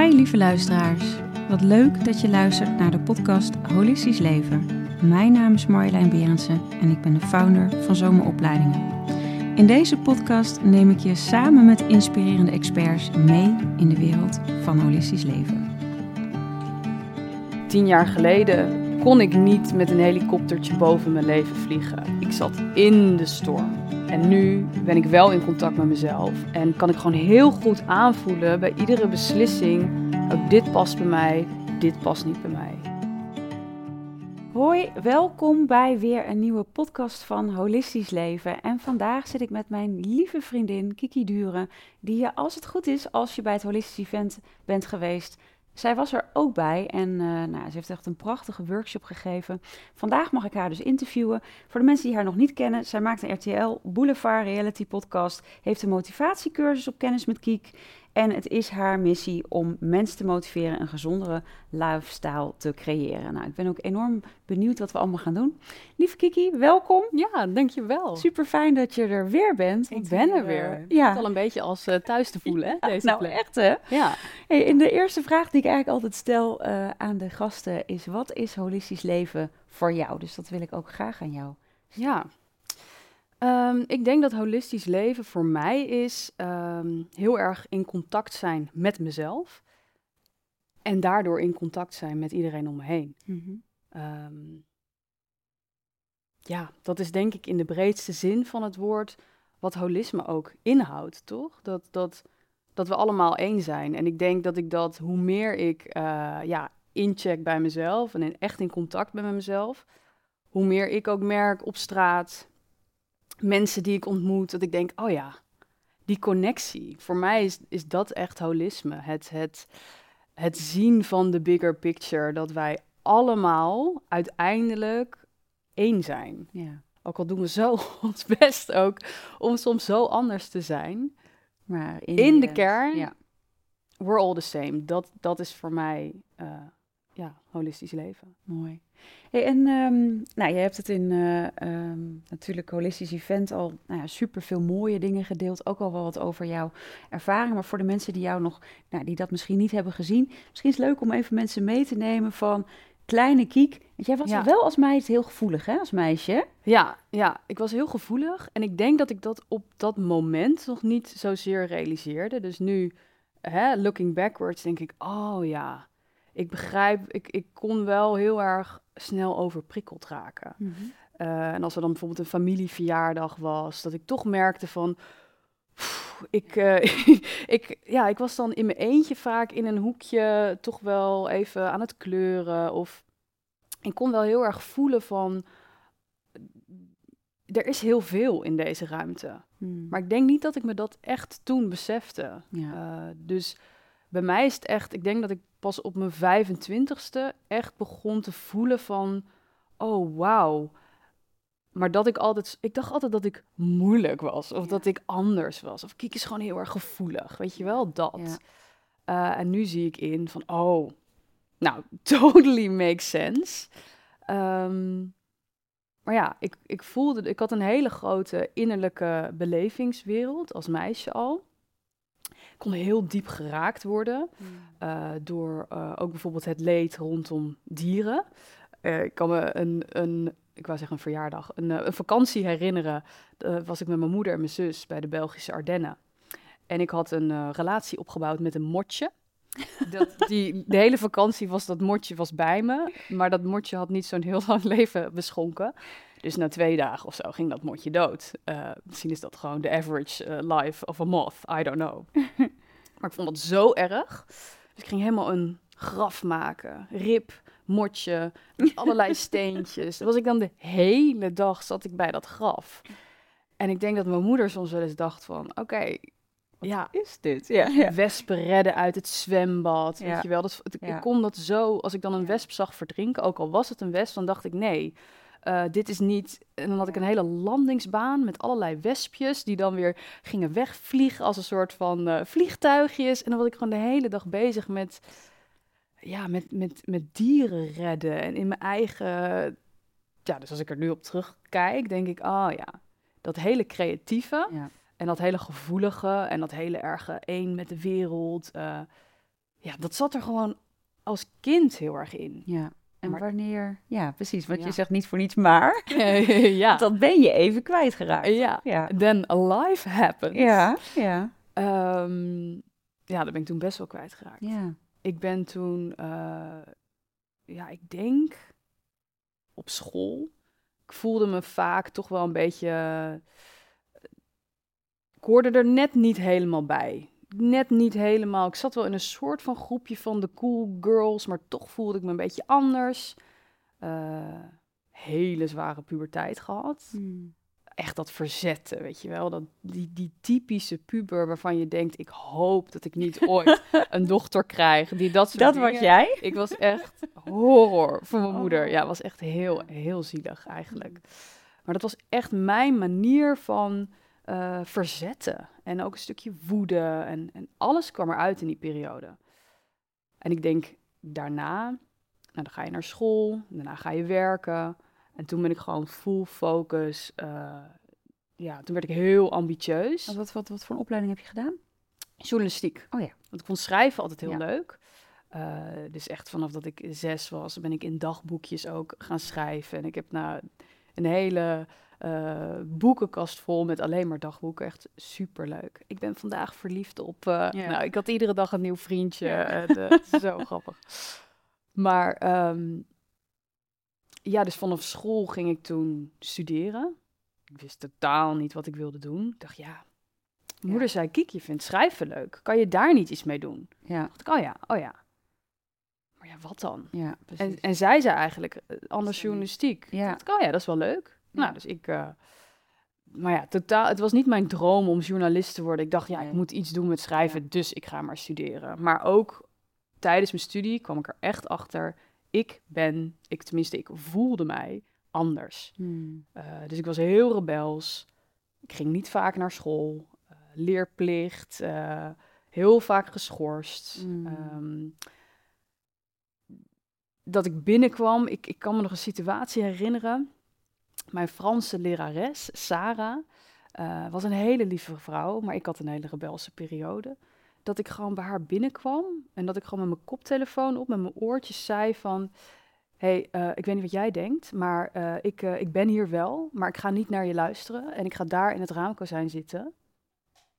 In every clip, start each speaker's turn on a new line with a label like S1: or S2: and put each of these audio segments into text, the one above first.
S1: Hi lieve luisteraars. Wat leuk dat je luistert naar de podcast Holistisch Leven. Mijn naam is Marjolein Berendsen en ik ben de founder van Zomeropleidingen. In deze podcast neem ik je samen met inspirerende experts mee in de wereld van holistisch leven.
S2: Tien jaar geleden kon ik niet met een helikoptertje boven mijn leven vliegen. Ik zat in de storm. En nu ben ik wel in contact met mezelf en kan ik gewoon heel goed aanvoelen bij iedere beslissing: ook dit past bij mij, dit past niet bij mij.
S1: Hoi, welkom bij weer een nieuwe podcast van Holistisch Leven. En vandaag zit ik met mijn lieve vriendin Kiki Duren, die je als het goed is, als je bij het Holistisch Event bent geweest, zij was er ook bij en uh, nou, ze heeft echt een prachtige workshop gegeven. Vandaag mag ik haar dus interviewen. Voor de mensen die haar nog niet kennen, zij maakt een RTL Boulevard Reality podcast, heeft een motivatiecursus op Kennis met Kiek en het is haar missie om mensen te motiveren een gezondere lifestyle te creëren. Nou, ik ben ook enorm benieuwd wat we allemaal gaan doen. Lieve Kiki, welkom.
S2: Ja, dankjewel.
S1: Super fijn dat je er weer bent.
S2: Ik ben er weer. Ja. Het al een beetje als uh, thuis te voelen, hè, deze
S1: nou,
S2: plek.
S1: echt hè?
S2: Ja.
S1: Hey, in de eerste vraag die ik eigenlijk altijd stel uh, aan de gasten is... wat is holistisch leven voor jou? Dus dat wil ik ook graag aan jou.
S2: Ja, Um, ik denk dat holistisch leven voor mij is um, heel erg in contact zijn met mezelf. En daardoor in contact zijn met iedereen om me heen. Mm -hmm. um, ja, dat is denk ik in de breedste zin van het woord wat holisme ook inhoudt, toch? Dat, dat, dat we allemaal één zijn. En ik denk dat ik dat, hoe meer ik uh, ja, incheck bij mezelf en in, echt in contact ben met mezelf, hoe meer ik ook merk op straat, mensen die ik ontmoet, dat ik denk, oh ja, die connectie. Voor mij is, is dat echt holisme. Het, het, het zien van de bigger picture, dat wij allemaal uiteindelijk één zijn.
S1: Ja.
S2: Ook al doen we zo ons best ook om soms zo anders te zijn.
S1: Maar in,
S2: in de
S1: uh,
S2: kern,
S1: ja.
S2: we're all the same. Dat, dat is voor mij uh, ja, holistisch leven.
S1: Mooi. Hey, en um, nou, je hebt het in uh, um, natuurlijk holistisch event al nou ja, super veel mooie dingen gedeeld. Ook al wel wat over jouw ervaring. Maar voor de mensen die jou nog, nou, die dat misschien niet hebben gezien, misschien is het leuk om even mensen mee te nemen van kleine kiek. Want jij was
S2: Ja.
S1: wel als meid heel gevoelig, hè, als meisje.
S2: Ja, ja, ik was heel gevoelig. En ik denk dat ik dat op dat moment nog niet zozeer realiseerde. Dus nu, hè, looking backwards, denk ik, oh ja, ik begrijp, ik, ik kon wel heel erg snel overprikkeld raken. Uh, en als er dan bijvoorbeeld een familieverjaardag was, dat ik toch merkte van. pff, ik, uh, ik, ja, ik was dan in mijn eentje vaak in een hoekje toch wel even aan het kleuren. Of ik kon wel heel erg voelen van. Er is heel veel in deze ruimte.
S1: Hmm.
S2: Maar ik denk niet dat ik me dat echt toen besefte.
S1: Ja.
S2: Uh, dus bij mij is het echt, ik denk dat ik pas op mijn 25ste echt begon te voelen van, oh wauw. Maar dat ik altijd, ik dacht altijd dat ik moeilijk was of
S1: Ja.
S2: dat ik anders was. Of Kiek is gewoon heel erg gevoelig, weet je wel, dat.
S1: Ja.
S2: Uh, en nu zie ik in van, oh, nou, totally makes sense. Um, maar ja, ik, ik voelde, ik had een hele grote innerlijke belevingswereld als meisje al. Ik kon heel diep geraakt worden
S1: Hmm.
S2: uh, door uh, ook bijvoorbeeld het leed rondom dieren. Uh, ik kan me een, een, ik wou zeggen een verjaardag, een, een vakantie herinneren. Was ik met mijn moeder en mijn zus bij de Belgische Ardennen. En ik had een relatie opgebouwd met een motje. Dat, die, de hele vakantie was dat motje was bij me. Maar dat motje had niet zo'n heel lang leven beschonken. Dus na twee dagen of zo ging dat motje dood. Uh, misschien is dat gewoon de average uh, life of a moth. I don't know. maar ik vond dat zo erg. Dus ik ging helemaal een graf maken. Rip, motje, allerlei steentjes. Dan was ik dan de hele dag zat ik bij dat graf. En ik denk dat mijn moeder soms wel eens dacht van... Oké, okay, ja,
S1: is dit? Ja, ja.
S2: Wespen redden uit het zwembad.
S1: Ja.
S2: Weet je wel, dat, ik, ik kon dat zo... Als ik dan een wesp zag verdrinken, ook al was het een wesp... dan dacht ik, nee, uh, dit is niet... En dan had ik een hele landingsbaan met allerlei wespjes... die dan weer gingen wegvliegen als een soort van uh, vliegtuigjes. En dan was ik gewoon de hele dag bezig met... Ja, met, met, met dieren redden en in mijn eigen... Ja, dus als ik er nu op terugkijk, denk ik, oh ja, dat hele creatieve...
S1: Ja.
S2: En dat hele gevoelige en dat hele erge één met de wereld. Uh, ja, dat zat er gewoon als kind heel erg in.
S1: Ja. En
S2: Maar-
S1: wanneer... Ja, precies. Want
S2: Ja.
S1: je zegt niet voor niets maar.
S2: ja.
S1: Dat ben je even kwijtgeraakt.
S2: ja.
S1: Ja.
S2: Then life happens.
S1: Ja, ja,
S2: Ehm, ja, dat ben ik toen best wel kwijtgeraakt.
S1: ja.
S2: Ik ben toen, eh, ja, ik denk op school. Ik voelde me vaak toch wel een beetje. Ik hoorde er net niet helemaal bij. Net niet helemaal. Ik zat wel in een soort van groepje van de cool girls, maar toch voelde ik me een beetje anders. Eh, hele zware puberteit gehad
S1: Hmm.
S2: echt dat verzetten, weet je wel. Dat, die, die typische puber waarvan je denkt, ik hoop dat ik niet ooit een dochter krijg. Die dat soort
S1: Dat was jij?
S2: Ik was echt horror voor mijn
S1: Oh.
S2: moeder. Ja, het was echt heel, heel zielig eigenlijk. Maar dat was echt mijn manier van eh, verzetten. En ook een stukje woede. En, en alles kwam eruit in die periode. En ik denk daarna, nou, dan ga je naar school. Daarna ga je werken. En toen ben ik gewoon full focus. eh, ja, toen werd ik heel ambitieus.
S1: Wat, wat, wat voor een opleiding heb je gedaan?
S2: Journalistiek.
S1: Oh ja.
S2: Want ik vond schrijven altijd heel
S1: Ja.
S2: leuk. Eh, dus echt vanaf dat ik zes was, ben ik in dagboekjes ook gaan schrijven. En ik heb nou een hele eh, boekenkast vol met alleen maar dagboeken. Echt superleuk. Ik ben vandaag verliefd op... eh. Nou, ik had iedere dag een nieuw vriendje. Eh, zo grappig. Maar ehm, ja, dus vanaf school ging ik toen studeren. Ik wist totaal niet wat ik wilde doen. Ik dacht, ja... Moeder zei, Kiek, je vindt schrijven leuk. Kan je daar niet iets mee doen?
S1: Ja,
S2: dacht ik, oh ja, oh ja. Maar ja, wat dan?
S1: ja, precies.
S2: En, en zij zei eigenlijk, anders journalistiek.
S1: Ja.
S2: dacht ik, oh ja, dat is wel leuk. Nou, dus ik... eh, maar ja, totaal, het was niet mijn droom om journalist te worden. Ik dacht, ja, ik moet iets doen met schrijven, dus ik ga maar studeren. Maar ook tijdens mijn studie kwam ik er echt achter, ik ben, ik tenminste, ik voelde mij anders.
S1: Hmm.
S2: Eh, dus ik was heel rebels. Ik ging niet vaak naar school. Eh, leerplicht. heel vaak geschorst.
S1: Mm.
S2: Ehm, dat ik binnenkwam, ik, ik kan me nog een situatie herinneren. Mijn Franse lerares, Sarah, eh, was een hele lieve vrouw, maar ik had een hele rebelse periode. Dat ik gewoon bij haar binnenkwam en dat ik gewoon met mijn koptelefoon op, met mijn oortjes zei van... hey, eh, ik weet niet wat jij denkt, maar eh, ik, ik ben hier wel, maar ik ga niet naar je luisteren en ik ga daar in het raamkozijn zitten.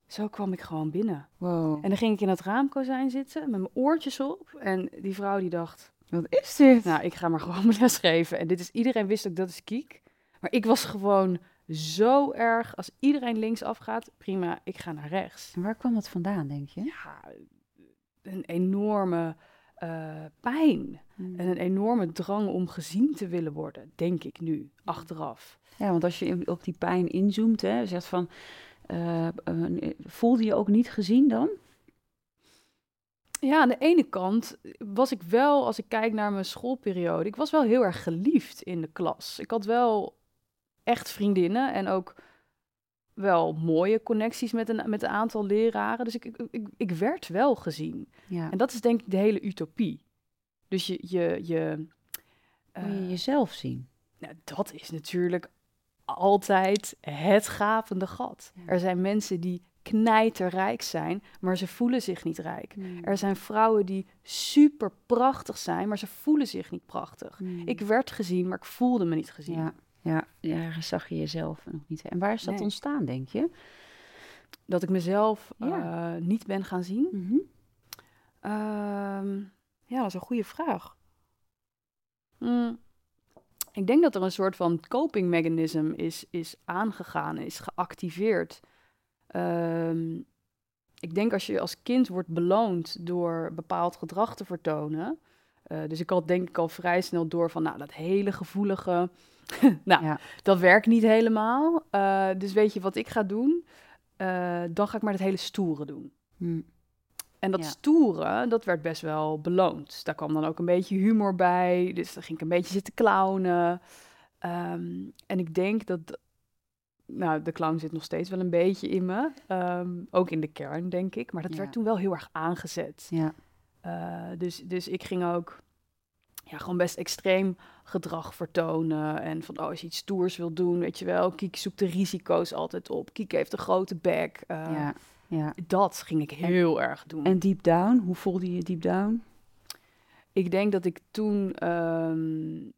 S2: Zo kwam ik gewoon binnen.
S1: Wow.
S2: En dan ging ik in het raamkozijn zitten met mijn oortjes op. En die vrouw die dacht,
S1: wat is dit?
S2: nou, ik ga maar gewoon mijn les geven. En dit is, iedereen wist ook dat is kiek. Maar ik was gewoon zo erg, als iedereen linksaf gaat, prima, ik ga naar rechts.
S1: En waar kwam dat vandaan, denk je?
S2: Ja, een enorme eh, pijn.
S1: Hmm.
S2: En een enorme drang om gezien te willen worden, denk ik nu, achteraf.
S1: Ja, want als je op die pijn inzoomt, hè, zegt van, eh, eh, voelde je ook niet gezien dan?
S2: Ja, aan de ene kant was ik wel, als ik kijk naar mijn schoolperiode, ik was wel heel erg geliefd in de klas. Ik had wel echt vriendinnen en ook wel mooie connecties met een, met een aantal leraren. Dus ik, ik, ik, ik werd wel gezien.
S1: Ja.
S2: En dat is denk ik de hele utopie. Dus je... je, je
S1: je
S2: eh,
S1: jezelf zien?
S2: nou, dat is natuurlijk altijd het gapende gat.
S1: Ja.
S2: Er zijn mensen die knijterrijk zijn, maar ze voelen zich niet rijk. Er zijn vrouwen die super prachtig zijn, maar ze voelen zich niet prachtig.
S1: Hmm.
S2: Ik werd gezien, maar ik voelde me niet gezien.
S1: Ja, ja, ergens zag je jezelf nog niet. En waar is dat
S2: Nee.
S1: ontstaan, denk je?
S2: Dat ik mezelf
S1: Ja.
S2: eh, niet ben gaan zien.
S1: Mhm.
S2: Ehm, ja, dat is een goede vraag. Hmm, ik denk dat er een soort van coping mechanism is, is aangegaan, is geactiveerd. Ehm, ik denk als je als kind wordt beloond door bepaald gedrag te vertonen. eh, dus ik had denk ik al vrij snel door van, nou, dat hele gevoelige, nou,
S1: Ja.
S2: dat werkt niet helemaal. Eh, dus weet je wat ik ga doen? Eh, dan ga ik maar het hele stoere doen.
S1: Hm.
S2: En dat
S1: Ja.
S2: stoere, dat werd best wel beloond. Daar kwam dan ook een beetje humor bij. Dus dan ging ik een beetje zitten clownen. Ehm, en ik denk dat... Nou, de clown zit nog steeds wel een beetje in me. Ehm, ook in de kern, denk ik. Maar dat
S1: Ja.
S2: werd toen wel heel erg aangezet.
S1: Ja.
S2: Eh, dus, dus ik ging ook ja, gewoon best extreem gedrag vertonen. En van, oh, als je iets stoers wil doen, weet je wel. Kiek zoekt de risico's altijd op. Kiek heeft een grote bek. Eh,
S1: ja. Ja.
S2: Dat ging ik heel erg doen.
S1: En deep down, hoe voelde je deep down?
S2: Ik denk dat ik toen ehm,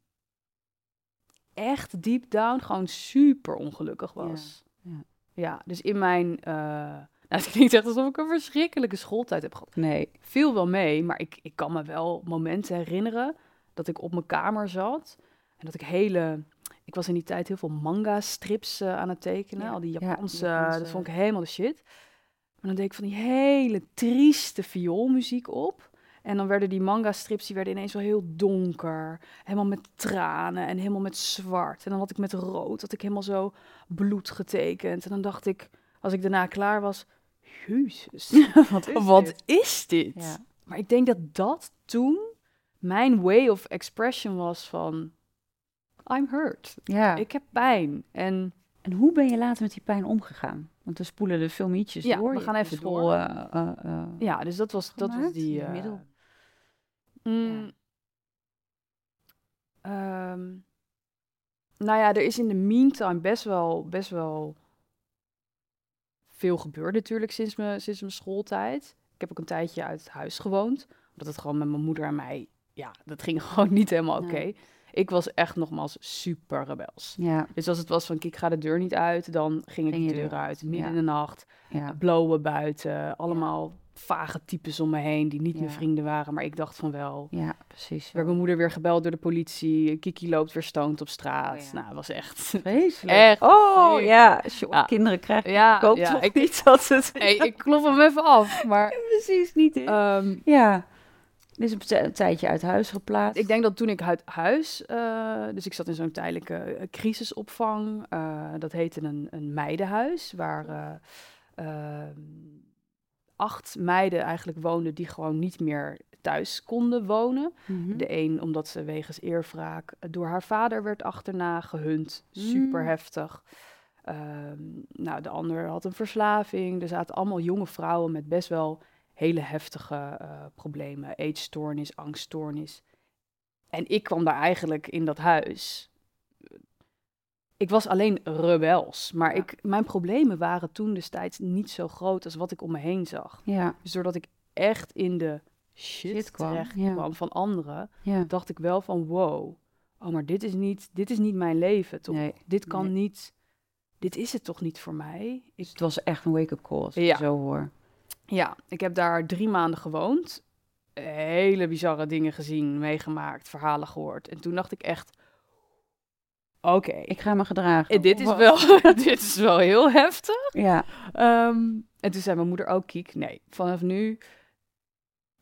S2: echt deep down gewoon super ongelukkig was.
S1: Ja, ja.
S2: Ja, dus in mijn... eh, nou, het klinkt echt alsof ik een verschrikkelijke schooltijd heb gehad.
S1: Nee.
S2: Viel wel mee, maar ik, ik kan me wel momenten herinneren dat ik op mijn kamer zat. En dat ik hele... Ik was in die tijd heel veel manga-strips eh, aan het tekenen.
S1: Ja,
S2: Al die
S1: ja,
S2: Japanse,
S1: Japanse-
S2: dat vond ik helemaal de shit. Maar dan deed ik van die hele trieste vioolmuziek op. En dan werden die manga-strips, die werden ineens wel heel donker. Helemaal met tranen en helemaal met zwart. En dan had ik met rood, had ik helemaal zo bloed getekend. En dan dacht ik, als ik daarna klaar was, jezus,
S1: Wat is
S2: wat
S1: dit?
S2: is dit?
S1: Ja.
S2: Maar ik denk dat dat toen mijn way of expression was van, I'm hurt.
S1: Ja.
S2: Ik heb pijn. En
S1: En hoe ben je later met die pijn omgegaan? Want we spoelen de filmietjes
S2: Ja,
S1: door.
S2: we gaan even door.
S1: eh, eh, eh,
S2: ja, dus dat was, dat was die...
S1: Middel.
S2: mm, ehm, nou ja, er is in de meantime best wel, best wel veel gebeurd natuurlijk sinds mijn, sinds mijn schooltijd. Ik heb ook een tijdje uit huis gewoond. Omdat het gewoon met mijn moeder en mij... Ja, dat ging gewoon niet helemaal oké.
S1: Nee.
S2: Ik was echt nogmaals super rebels.
S1: ja,
S2: Dus als het was van, ik ga de deur niet uit, dan ging ik de deur uit. Midden
S1: ja.
S2: in de nacht,
S1: ja.
S2: blowen buiten. Allemaal vage types om me heen die niet
S1: Ja.
S2: mijn vrienden waren. Maar ik dacht van wel.
S1: Ja, precies.
S2: werd mijn moeder weer gebeld door de politie. Kiki loopt weer stoned op straat.
S1: Oh ja.
S2: Nou, het was echt...
S1: Vreselijk.
S2: Echt
S1: Oh,
S2: vreselijk.
S1: ja. Als je
S2: Ja.
S1: kinderen krijgt,
S2: Ja,
S1: ik hoop toch
S2: ik,
S1: niet dat het...
S2: hey, ik klop hem even af. Maar
S1: precies niet
S2: ehm,
S1: ja. Dus een, tij- een tijdje uit huis geplaatst.
S2: ik denk dat toen ik uit huis... eh, dus ik zat in zo'n tijdelijke eh, crisisopvang. eh, dat heette een, een meidenhuis. Waar acht meiden eigenlijk woonden die gewoon niet meer thuis konden wonen.
S1: Mhm.
S2: De een omdat ze wegens eerwraak door haar vader werd achterna gehunt. Super
S1: Mm.
S2: heftig. Ehm, nou, de ander had een verslaving. Er zaten allemaal jonge vrouwen met best wel hele heftige eh, problemen. Eetstoornis, angststoornis. En ik kwam daar eigenlijk in dat huis. Ik was alleen rebels. Maar
S1: Ja.
S2: ik, mijn problemen waren toen destijds niet zo groot als wat ik om me heen zag.
S1: Ja,
S2: Dus doordat ik echt in de shit,
S1: Shit kwam,
S2: terecht
S1: ja.
S2: kwam van anderen, dacht ik wel van wow, oh maar dit is niet, dit is niet mijn leven toch?
S1: Nee,
S2: dit kan
S1: nee.
S2: niet, dit is het toch niet voor mij? Ik,
S1: Dus het was echt een wake-up call, als ik zo hoor.
S2: Ja, ik heb daar drie maanden gewoond, hele bizarre dingen gezien, meegemaakt, verhalen gehoord. En toen dacht ik echt, oké,
S1: Ik ga me gedragen.
S2: eh, dit is wel, dit is wel heel heftig.
S1: Ja,
S2: Ehm, en toen zei mijn moeder ook, Kiek, nee, vanaf nu...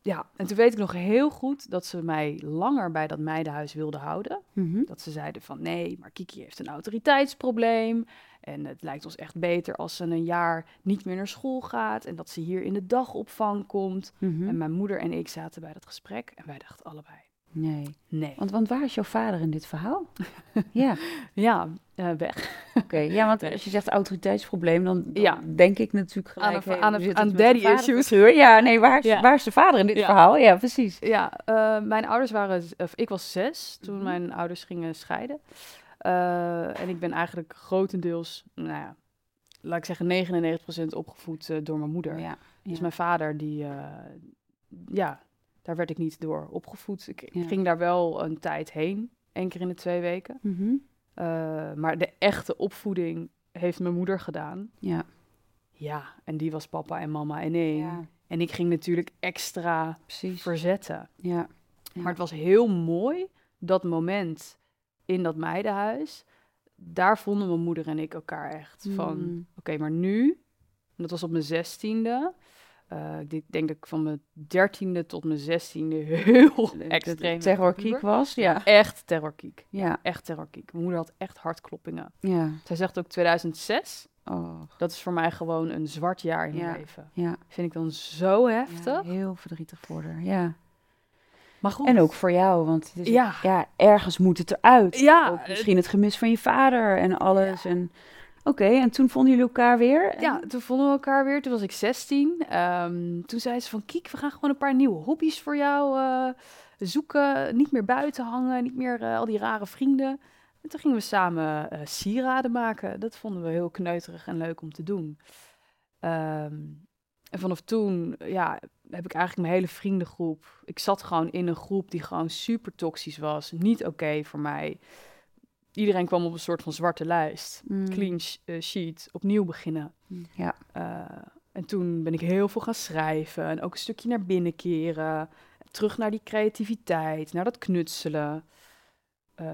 S2: Ja, en toen weet ik nog heel goed dat ze mij langer bij dat meidenhuis wilden houden.
S1: mhm.
S2: Dat ze zeiden van, nee, maar Kiki heeft een autoriteitsprobleem. En het lijkt ons echt beter als ze een jaar niet meer naar school gaat. En dat ze hier in de dagopvang komt.
S1: Mhm.
S2: En mijn moeder en ik zaten bij dat gesprek. En wij dachten allebei,
S1: nee.
S2: nee.
S1: Want, want waar is jouw vader in dit verhaal? ja,
S2: Ja, eh, weg.
S1: oké. Ja, want als je zegt autoriteitsprobleem, dan, dan
S2: Ja.
S1: denk ik natuurlijk
S2: Aan
S1: gelijk...
S2: een-
S1: hey,
S2: aan aan daddy issues.
S1: Ja, nee, waar is,
S2: Ja.
S1: waar is de vader in dit
S2: Ja.
S1: verhaal? Ja, precies.
S2: Ja, eh, mijn ouders waren, of ik was zes toen
S1: Mhm.
S2: mijn ouders gingen scheiden. Eh, en ik ben eigenlijk grotendeels, nou ja, laat ik zeggen 99% opgevoed door mijn moeder.
S1: Ja,
S2: Dus mijn vader, die, ja, daar werd ik niet door opgevoed. Ik,
S1: Ja.
S2: ging daar wel een tijd heen, één keer in de twee weken.
S1: Mhm.
S2: Eh, maar de echte opvoeding heeft mijn moeder gedaan.
S1: ja.
S2: Ja, en die was papa en mama in één.
S1: ja,
S2: En ik ging natuurlijk extra
S1: precies.
S2: verzetten.
S1: Ja. Ja.
S2: Maar het was heel mooi, dat moment in dat meidenhuis. Daar vonden mijn moeder en ik elkaar echt van...
S1: Mm.
S2: Oké, maar nu, en dat was op mijn zestiende... eh, ik denk dat ik van mijn dertiende tot mijn zestiende heel extreem...
S1: terrorkiek was, ja.
S2: Echt terrorkiek.
S1: Ja,
S2: Echt terrorkiek. Mijn moeder had echt hartkloppingen.
S1: ja.
S2: Zij zegt ook 2006.
S1: Oh,
S2: Dat is voor mij gewoon een zwart jaar in
S1: Ja.
S2: mijn leven.
S1: ja.
S2: Vind ik dan zo heftig.
S1: Ja, heel verdrietig voor haar, ja.
S2: Maar goed.
S1: En ook voor jou, want het is,
S2: Ja.
S1: ja. ergens moet het eruit.
S2: Ja,
S1: Ook misschien het gemis van je vader en alles. En Oké, en toen vonden jullie elkaar weer? En-
S2: Ja, toen vonden we elkaar weer. Toen was ik 16. Ehm, toen zei ze van, Kiek, we gaan gewoon een paar nieuwe hobby's voor jou eh, zoeken. Niet meer buiten hangen, niet meer eh, al die rare vrienden. En toen gingen we samen eh, sieraden maken. Dat vonden we heel kneuterig en leuk om te doen. Ehm, en vanaf toen, ja, heb ik eigenlijk mijn hele vriendengroep. Ik zat gewoon in een groep die gewoon super toxisch was. Niet oké voor mij. Iedereen kwam op een soort van zwarte lijst.
S1: Mm.
S2: Clean sh- eh, sheet, opnieuw beginnen.
S1: Ja.
S2: Eh, en toen ben ik heel veel gaan schrijven en ook een stukje naar binnen keren. Terug naar die creativiteit, naar dat knutselen. Eh,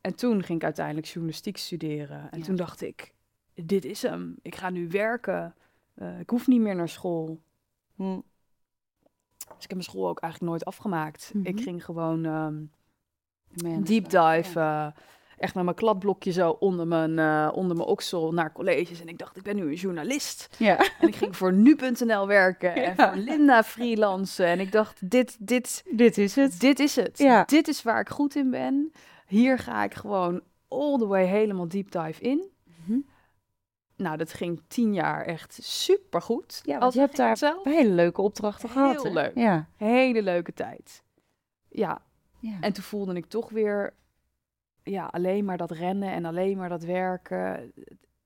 S2: en toen ging ik uiteindelijk journalistiek studeren. En
S1: Ja.
S2: toen dacht ik, dit is hem. Ik ga nu werken. Eh, ik hoef niet meer naar school.
S1: Mm.
S2: Dus ik heb mijn school ook eigenlijk nooit afgemaakt.
S1: Mhm.
S2: Ik ging gewoon ehm,
S1: de
S2: deep dive. Echt met mijn kladblokje zo onder mijn, eh, onder mijn oksel naar colleges. En ik dacht, ik ben nu een journalist.
S1: Ja.
S2: En ik ging voor nu.nl werken en
S1: Ja.
S2: voor Linda freelancen. En ik dacht, dit, dit,
S1: Dit is het.
S2: dit is het.
S1: Ja.
S2: Dit is waar ik goed in ben. Hier ga ik gewoon all the way helemaal deep dive in.
S1: Mhm.
S2: Nou, dat ging tien jaar echt super goed.
S1: Ja, want je hebt daar
S2: zelf
S1: hele leuke opdrachten
S2: Heel
S1: gehad. hè?
S2: leuk.
S1: Ja.
S2: hele leuke tijd. Ja,
S1: ja.
S2: en toen voelde ik toch weer, ja, alleen maar dat rennen en alleen maar dat werken.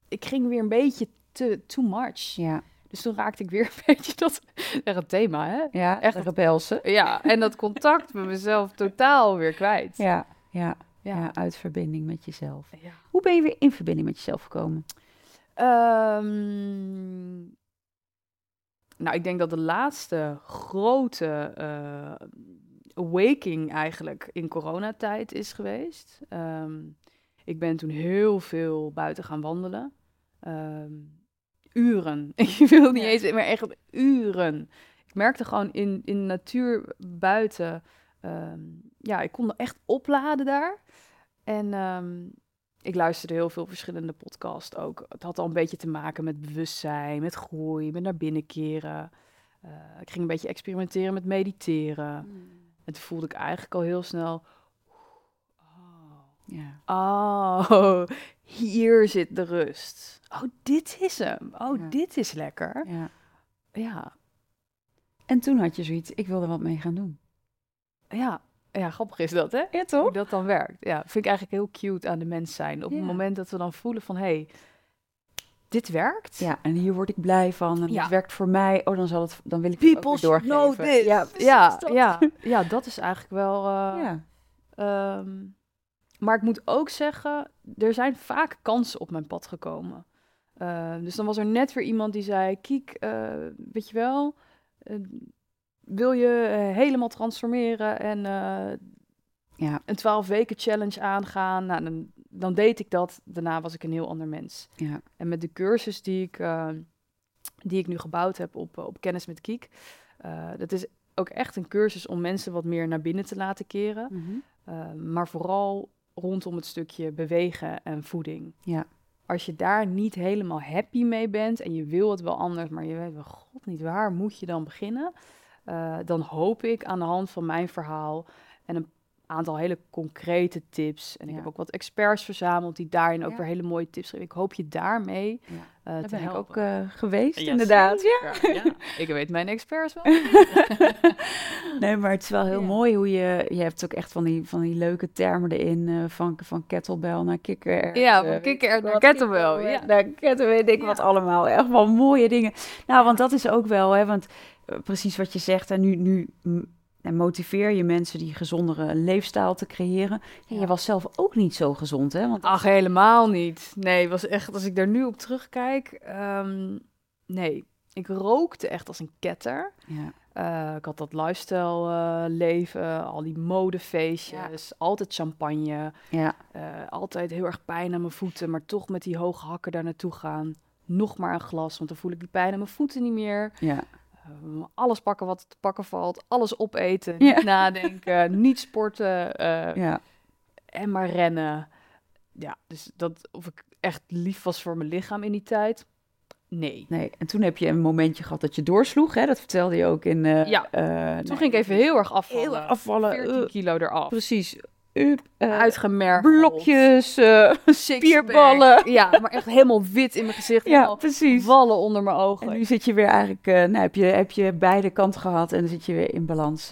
S2: Ik ging weer een beetje te too much.
S1: ja.
S2: Dus toen raakte ik weer een beetje dat, echt het thema, hè?
S1: Ja,
S2: Echt
S1: rebelse.
S2: Ja, en dat contact met mezelf totaal weer kwijt.
S1: Ja, ja,
S2: ja.
S1: ja, uit verbinding met jezelf.
S2: ja.
S1: Hoe ben je weer in verbinding met jezelf gekomen?
S2: Ehm, nou, ik denk dat de laatste grote eh, awakening eigenlijk in coronatijd is geweest. Ehm, ik ben toen heel veel buiten gaan wandelen. Ehm, uren. Ik wil niet
S1: Ja.
S2: eens, maar echt uren. Ik merkte gewoon in, in de natuur buiten. ehm, ja, ik kon echt opladen daar. En ik luisterde heel veel verschillende podcasts ook. Het had al een beetje te maken met bewustzijn, met groei, met naar binnen keren. Eh, ik ging een beetje experimenteren met mediteren. En toen voelde ik eigenlijk al heel snel.
S1: Ja.
S2: Oh, hier zit de rust. Oh, dit is hem. Oh,
S1: Ja.
S2: dit is lekker.
S1: ja.
S2: Ja,
S1: En toen had je zoiets, ik wil er wat mee gaan doen.
S2: ja. Ja, grappig is dat, hè?
S1: Ja,
S2: Hoe dat dan werkt. Ja, vind ik eigenlijk heel cute aan de mens zijn. Op
S1: Ja.
S2: het moment dat we dan voelen van, hé, hey, dit werkt.
S1: Ja, en hier word ik blij van. En
S2: Ja.
S1: het werkt voor mij. Oh, dan, zal het, dan wil ik het
S2: People
S1: ook weer doorgeven.
S2: know.
S1: Ja,
S2: ja, ja, ja, dat is eigenlijk wel... eh,
S1: ja.
S2: Ehm, maar ik moet ook zeggen, er zijn vaak kansen op mijn pad gekomen. Eh, dus dan was er net weer iemand die zei: Kiek, eh, weet je wel, wil je helemaal transformeren en
S1: Ja.
S2: een 12 weken challenge aangaan? Nou, dan, dan deed ik dat. Daarna was ik een heel ander mens.
S1: Ja.
S2: En met de cursus die ik, eh, die ik nu gebouwd heb op, eh, op Kennis met Kiek, eh, dat is ook echt een cursus om mensen wat meer naar binnen te laten keren.
S1: Mhm.
S2: Uh, maar vooral rondom het stukje bewegen en voeding.
S1: Ja.
S2: Als je daar niet helemaal happy mee bent en je wil het wel anders, maar je weet wel, god niet waar moet je dan beginnen, Uh, dan hoop ik aan de hand van mijn verhaal en een aantal hele concrete tips. En ik
S1: Ja.
S2: heb ook wat experts verzameld die daarin ook
S1: Ja.
S2: weer hele mooie tips geven. Ik hoop je daarmee
S1: Ja.
S2: uh, te helpen.
S1: ook eh, geweest, inderdaad.
S2: Ja. Ik weet mijn experts wel.
S1: nee, maar het is wel heel
S2: Ja.
S1: mooi hoe je... Je hebt ook echt van die, van die leuke termen erin. eh, van, van kettlebell naar kikker.
S2: Ja, van kikker naar kettlebell, ja.
S1: Naar kettlebell, weet ik
S2: Ja.
S1: wat allemaal. Echt wel mooie dingen. Nou, want dat is ook wel, hè, want precies wat je zegt. En nu, nu en motiveer je mensen die gezondere leefstijl te creëren. Ja. Je was zelf ook niet zo gezond, hè? Want
S2: Ach, helemaal niet. Nee, was echt, als ik daar nu op terugkijk, ehm, nee. Ik rookte echt als een ketter.
S1: ja,
S2: Eh, ik had dat lifestyle eh, leven, al die modefeestjes, altijd champagne.
S1: ja,
S2: eh, altijd heel erg pijn aan mijn voeten, maar toch met die hoge hakken daar naartoe gaan. Nog maar een glas, want dan voel ik die pijn aan mijn voeten niet meer.
S1: ja,
S2: Eh, alles pakken wat te pakken valt, alles opeten,
S1: Ja.
S2: niet nadenken, niet sporten eh,
S1: ja.
S2: en maar rennen. Ja, dus dat of ik echt lief was voor mijn lichaam in die tijd, nee.
S1: Nee, en toen heb je een momentje gehad dat je doorsloeg, hè? Dat vertelde je ook in... eh,
S2: Ja, Toen
S1: nee,
S2: ging ik even heel erg afvallen.
S1: heel erg afvallen.
S2: 14
S1: eh,
S2: kilo eraf.
S1: precies. Eh,
S2: Uitgemergeld.
S1: blokjes,
S2: Sixpack.
S1: spierballen.
S2: Ja, maar echt helemaal wit in mijn gezicht.
S1: ja, precies.
S2: Wallen onder mijn ogen.
S1: En nu zit je weer eigenlijk, eh, nou, heb, je, heb je beide kanten gehad en dan zit je weer in balans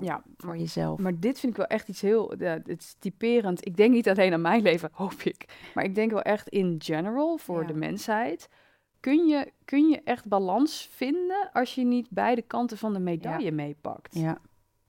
S2: Ja,
S1: voor jezelf.
S2: maar dit vind ik wel echt iets heel het is typerend. Ik denk niet alleen aan mijn leven, hoop ik. Maar ik denk wel echt in general voor
S1: Ja.
S2: de mensheid. kun je, kun je echt balans vinden als je niet beide kanten van de medaille meepakt?
S1: Ja.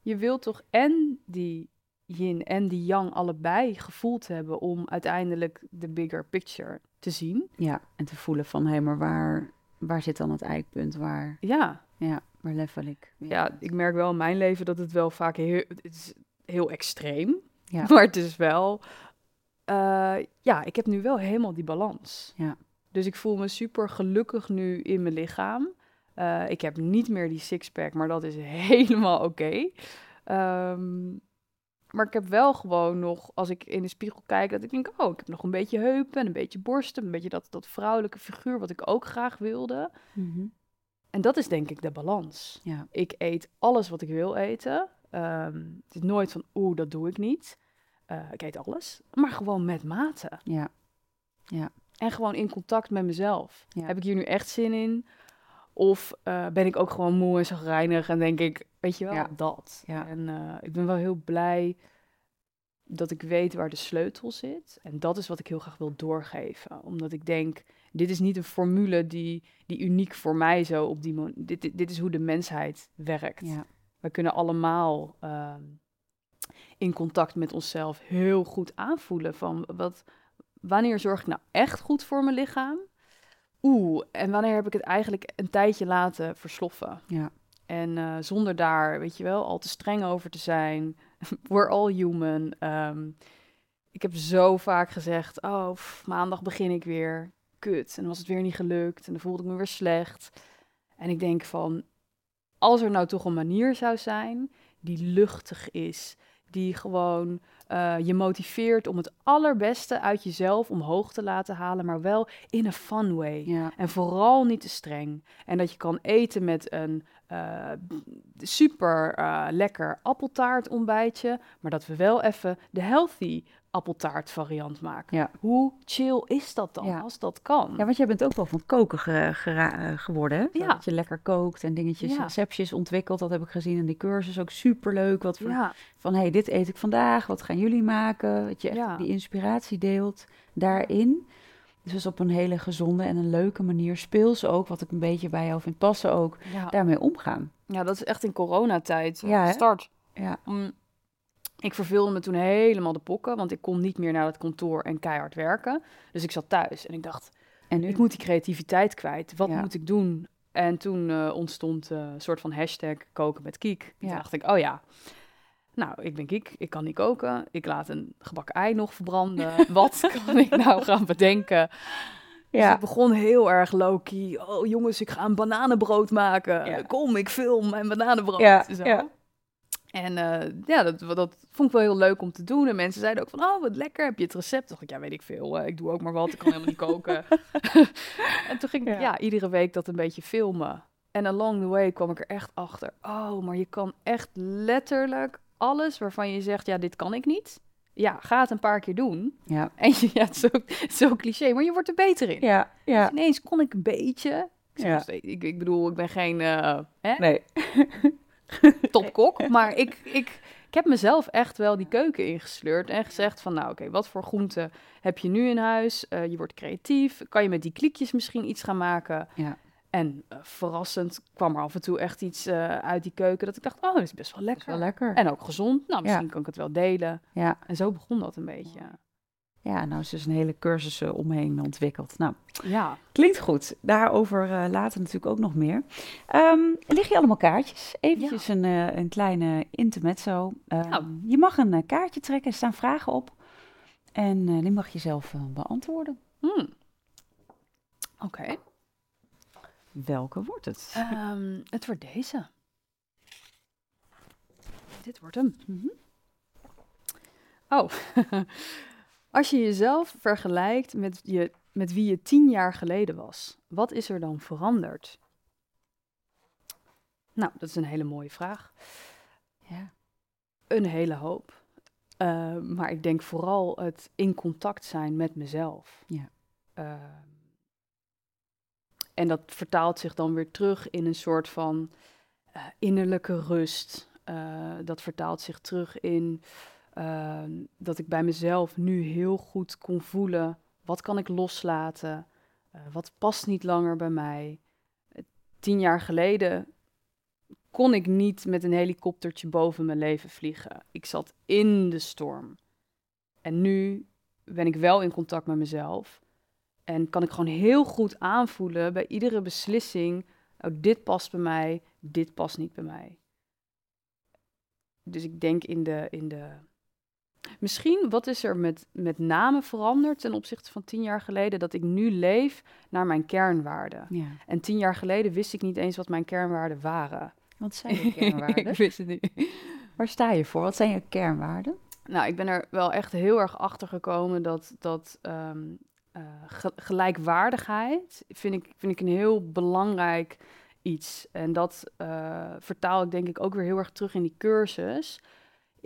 S2: Je wilt toch en die yin en die yang allebei gevoeld hebben om uiteindelijk de bigger picture te zien.
S1: ja, en te voelen van, hé, maar waar, waar zit dan het eikpunt? Waar,
S2: Ja,
S1: ja, waar level ik?
S2: ja, ik merk wel in mijn leven dat het wel vaak heel, het is heel extreem.
S1: Ja.
S2: Maar het is wel, eh, ja, ik heb nu wel helemaal die balans.
S1: Ja.
S2: Dus ik voel me super gelukkig nu in mijn lichaam. Eh, ik heb niet meer die sixpack, maar dat is helemaal oké. Ehm, maar ik heb wel gewoon nog, als ik in de spiegel kijk, dat ik denk, oh, ik heb nog een beetje heupen en een beetje borsten, een beetje dat, dat vrouwelijke figuur wat ik ook graag wilde.
S1: Mhm.
S2: En dat is denk ik de balans.
S1: Ja.
S2: Ik eet alles wat ik wil eten. Ehm, het is nooit van, oeh, dat doe ik niet. Eh, ik eet alles, maar gewoon met mate.
S1: Ja.
S2: En gewoon in contact met mezelf.
S1: Ja.
S2: Heb ik hier nu echt zin in? Of eh, ben ik ook gewoon moe en zagrijnig en denk ik, weet je wel,
S1: Ja.
S2: dat.
S1: Ja.
S2: En eh, ik ben wel heel blij dat ik weet waar de sleutel zit. En dat is wat ik heel graag wil doorgeven. Omdat ik denk, dit is niet een formule die, die uniek voor mij zo op die... mo- Dit, dit, dit is hoe de mensheid werkt.
S1: Ja.
S2: We kunnen allemaal ehm, in contact met onszelf heel goed aanvoelen van wat, wanneer zorg ik nou echt goed voor mijn lichaam? Oeh, en wanneer heb ik het eigenlijk een tijdje laten versloffen?
S1: Ja.
S2: En eh, zonder daar, weet je wel, al te streng over te zijn. We're all human. Ehm, ik heb zo vaak gezegd, oh, pff, maandag begin ik weer. Kut. En dan was het weer niet gelukt. En dan voelde ik me weer slecht. En ik denk van, als er nou toch een manier zou zijn die luchtig is, die gewoon eh, je motiveert om het allerbeste uit jezelf omhoog te laten halen, maar wel in een fun way.
S1: Ja.
S2: En vooral niet te streng. En dat je kan eten met een eh, super eh, lekker appeltaart ontbijtje, maar dat we wel even de healthy appeltaart variant maken.
S1: Ja.
S2: Hoe chill is dat dan
S1: Ja.
S2: als dat kan?
S1: Ja, want jij bent ook wel van koken ge- eh, geworden, hè?
S2: Ja.
S1: Dat je lekker kookt en dingetjes, receptjes ontwikkelt. Dat heb ik gezien in die cursus. Ook superleuk. Wat voor, van, hey, dit eet ik vandaag. Wat gaan jullie maken? Dat je echt die inspiratie deelt daarin. Dus op een hele gezonde en een leuke manier. Speels ook, wat ik een beetje bij jou vind passen ook.
S2: Ja.
S1: Daarmee omgaan.
S2: ja, dat is echt in coronatijd.
S1: Ja, hè?
S2: Start.
S1: Ja,
S2: Ik verveelde me toen helemaal de pokken, want ik kon niet meer naar het kantoor en keihard werken. Dus ik zat thuis en ik dacht,
S1: en nu?
S2: ik moet die creativiteit kwijt. Wat
S1: Ja.
S2: moet ik doen? En toen eh, ontstond eh, een soort van hashtag koken met Kiek. Toen
S1: Ja.
S2: dacht ik, oh ja, nou, ik ben Kiek, ik kan niet koken. Ik laat een gebakken ei nog verbranden. Wat kan ik nou gaan bedenken? Dus
S1: Ja.
S2: ik begon heel erg low-key. Oh jongens, ik ga een bananenbrood maken.
S1: Ja.
S2: Kom, ik film mijn bananenbrood.
S1: Ja,
S2: Zo.
S1: ja.
S2: En eh, ja, dat, dat vond ik wel heel leuk om te doen. En mensen zeiden ook van, oh, wat lekker, heb je het recept? Dacht ik, ja, weet ik veel. eh, ik doe ook maar wat, ik kan helemaal niet koken. en toen ging ik
S1: Ja.
S2: ja. iedere week dat een beetje filmen. En along the way kwam ik er echt achter. Oh, maar je kan echt letterlijk alles waarvan je zegt, ja, dit kan ik niet. Ja, ga het een paar keer doen.
S1: Ja,
S2: En je, ja, het is zo, zo cliché, maar je wordt er beter in.
S1: ja, ja.
S2: Dus ineens kon ik een beetje. Ik,
S1: Ja.
S2: steeds- ik, ik bedoel, ik ben geen eh, hè,
S1: Nee.
S2: topkok, maar ik, ik, ik heb mezelf echt wel die keuken ingesleurd en gezegd van, nou oké, wat voor groenten heb je nu in huis? Eh, je wordt creatief, kan je met die kliekjes misschien iets gaan maken?
S1: Ja.
S2: En eh, verrassend kwam er af en toe echt iets eh, uit die keuken dat ik dacht, oh, dat is best wel lekker.
S1: wel lekker.
S2: En ook gezond. Nou, misschien
S1: Ja.
S2: kan ik het wel delen.
S1: Ja.
S2: En zo begon dat een beetje.
S1: ja, nou is dus een hele cursus eh, omheen ontwikkeld. Nou,
S2: Ja.
S1: Klinkt goed. Daarover later natuurlijk ook nog meer. Ehm lig je allemaal kaartjes? Eventjes een, een kleine intermezzo. Ehm,
S2: Nou.
S1: Je mag een kaartje trekken, er staan vragen op. En die mag je zelf beantwoorden.
S2: Hmm. Oké.
S1: Welke wordt het?
S2: Ehm, het wordt deze. Dit wordt hem.
S1: Mhm.
S2: Oh, als je jezelf vergelijkt met, je, met wie je tien jaar geleden was, wat is er dan veranderd? Nou, dat is een hele mooie vraag.
S1: Ja.
S2: Een hele hoop. Eh, maar ik denk vooral het in contact zijn met mezelf.
S1: Ja.
S2: Eh, en dat vertaalt zich dan weer terug in een soort van eh, innerlijke rust. Eh, dat vertaalt zich terug in ehm, dat ik bij mezelf nu heel goed kon voelen. Wat kan ik loslaten? Uh, wat past niet langer bij mij? Tien jaar geleden kon ik niet met een helikoptertje boven mijn leven vliegen. Ik zat in de storm. En nu ben ik wel in contact met mezelf. En kan ik gewoon heel goed aanvoelen bij iedere beslissing: oh, dit past bij mij, dit past niet bij mij. Dus ik denk in de, in de Misschien, wat is er met, met name veranderd ten opzichte van tien jaar geleden? Dat ik nu leef naar mijn kernwaarden. Ja. En tien jaar geleden wist ik niet eens wat mijn kernwaarden waren.
S1: Wat zijn je kernwaarden?
S2: ik wist het niet.
S1: Waar sta je voor? Wat zijn je kernwaarden?
S2: Nou, ik ben er wel echt heel erg achter gekomen dat, dat ehm, eh, gelijkwaardigheid vind ik, vind ik een heel belangrijk iets. En dat uh, vertaal ik denk ik ook weer heel erg terug in die cursus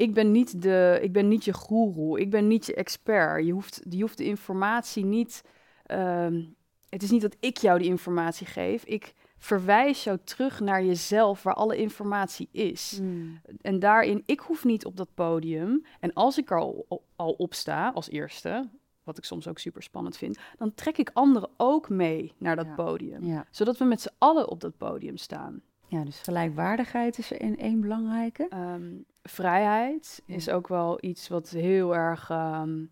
S2: ik ben niet, de, ik ben niet je goeroe, ik ben niet je expert. Je hoeft, je hoeft de informatie niet. Ehm, het is niet dat ik jou die informatie geef. Ik verwijs jou terug naar jezelf, waar alle informatie is. Hmm. En daarin, ik hoef niet op dat podium. En als ik er al, al op sta, als eerste, wat ik soms ook super spannend vind, dan trek ik anderen ook mee naar dat podium. Zodat we met z'n allen op dat podium staan.
S1: Ja, dus gelijkwaardigheid is er in één belangrijke.
S2: Ehm, vrijheid is ook wel iets wat heel erg. Ehm,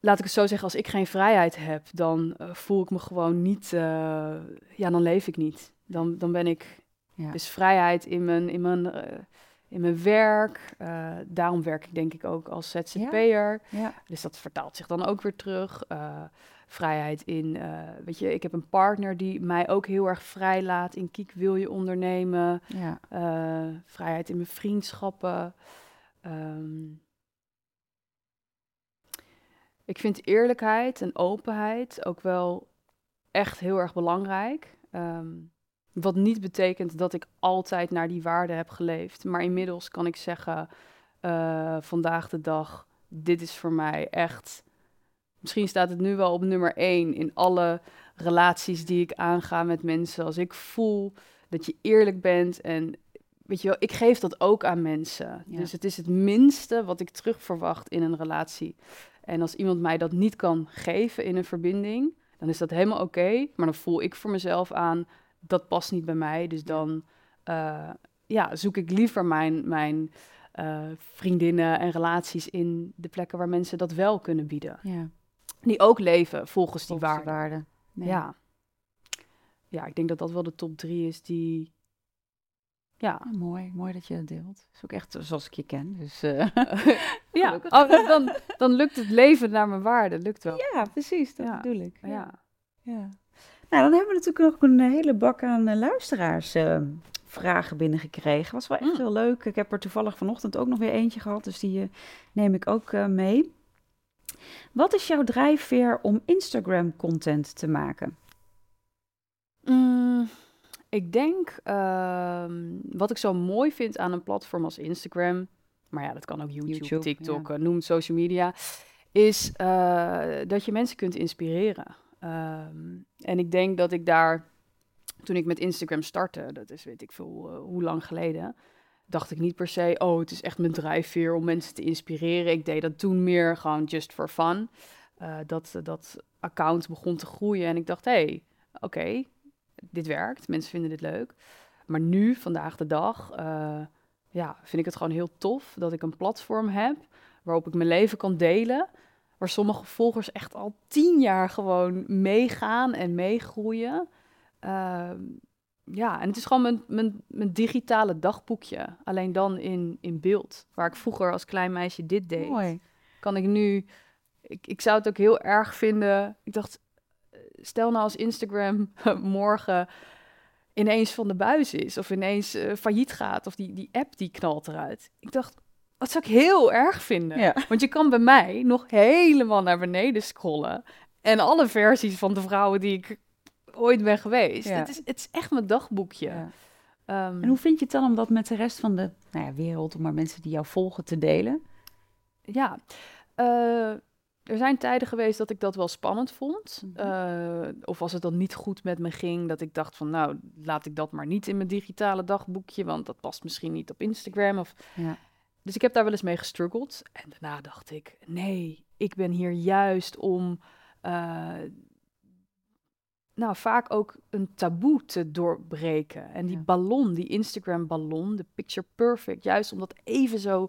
S2: laat ik het zo zeggen, als ik geen vrijheid heb, dan eh, voel ik me gewoon niet. Uh, ja, dan leef ik niet. Dan, dan ben ik. Ja. Dus vrijheid in mijn, in mijn, uh, in mijn werk. daarom werk ik denk ik ook als ZZP'er. Ja. ja. Dus dat vertaalt zich dan ook weer terug vrijheid in, uh, weet je, ik heb een partner die mij ook heel erg vrij laat in kiek wil je ondernemen, ja. Vrijheid in mijn vriendschappen. Um, ik vind eerlijkheid en openheid ook wel echt heel erg belangrijk. Um, wat niet betekent dat ik altijd naar die waarden heb geleefd. Maar inmiddels kan ik zeggen, uh, vandaag de dag, dit is voor mij echt Misschien staat het nu wel op nummer één in alle relaties die ik aanga met mensen. Als ik voel dat je eerlijk bent en weet je wel, ik geef dat ook aan mensen. Dus het is het minste wat ik terug verwacht in een relatie. En als iemand mij dat niet kan geven in een verbinding, dan is dat helemaal oké. maar dan voel ik voor mezelf aan, dat past niet bij mij. Dus dan uh, ja, zoek ik liever mijn, mijn uh, vriendinnen en relaties in de plekken waar mensen dat wel kunnen bieden. Ja. Die ook leven volgens die waarden. Waarde. Ja. Ja, ik denk dat dat wel de top drie is die...
S1: Ja. mooi, mooi dat je dat deelt. Dat is ook echt zoals ik je ken. Dus, uh,
S2: ja, oh, dan, dan lukt het leven naar mijn waarde. Lukt wel.
S1: Ja, precies. Dat bedoel ik. Ja. ja. Nou, dan hebben we natuurlijk nog een hele bak aan uh, luisteraars uh, vragen binnengekregen. Was wel echt mm. heel leuk. Ik heb er toevallig vanochtend ook nog weer eentje gehad. Dus die neem ik ook mee. Wat is jouw drijfveer om Instagram-content te maken?
S2: Mm, ik denk, ehm, wat ik zo mooi vind aan een platform als Instagram, maar ja, dat kan ook YouTube, TikTok, ja. noem het social media, is uh, dat je mensen kunt inspireren. Um, en ik denk dat ik daar, toen ik met Instagram startte, dat is weet ik veel uh, hoe lang geleden, dacht ik niet per se, oh, het is echt mijn drijfveer om mensen te inspireren. Ik deed dat toen meer gewoon just for fun. Uh, dat, dat account begon te groeien en ik dacht, hé, hey, oké, dit werkt, mensen vinden dit leuk. Maar nu, vandaag de dag, uh, ja, vind ik het gewoon heel tof dat ik een platform heb waarop ik mijn leven kan delen. Waar sommige volgers echt al tien jaar gewoon meegaan en meegroeien. Uh, ja, en het is gewoon mijn, mijn, mijn digitale dagboekje. Alleen dan in, in beeld. Waar ik vroeger als klein meisje dit deed. Mooi. Kan ik nu... Ik, ik zou het ook heel erg vinden... Ik dacht, stel nou als Instagram morgen ineens van de buis is... of ineens uh, failliet gaat... of die, die app die knalt eruit. Ik dacht, dat zou ik heel erg vinden. Want je kan bij mij nog helemaal naar beneden scrollen... en alle versies van de vrouwen die ik ooit ben geweest. Het, is, het is echt mijn dagboekje.
S1: Ehm, en hoe vind je het dan om dat met de rest van de nou ja, wereld, om maar mensen die jou volgen te delen?
S2: Ja, uh, er zijn tijden geweest dat ik dat wel spannend vond. Mhm. Uh, of als het dan niet goed met me ging, dat ik dacht van nou, laat ik dat maar niet in mijn digitale dagboekje, want dat past misschien niet op Instagram. Of... Ja. Dus ik heb daar wel eens mee gestruggeld. En daarna dacht ik, nee, ik ben hier juist om eh, nou, vaak ook een taboe te doorbreken. En die
S1: Ja.
S2: ballon, die Instagram-ballon, de picture perfect, juist om dat even zo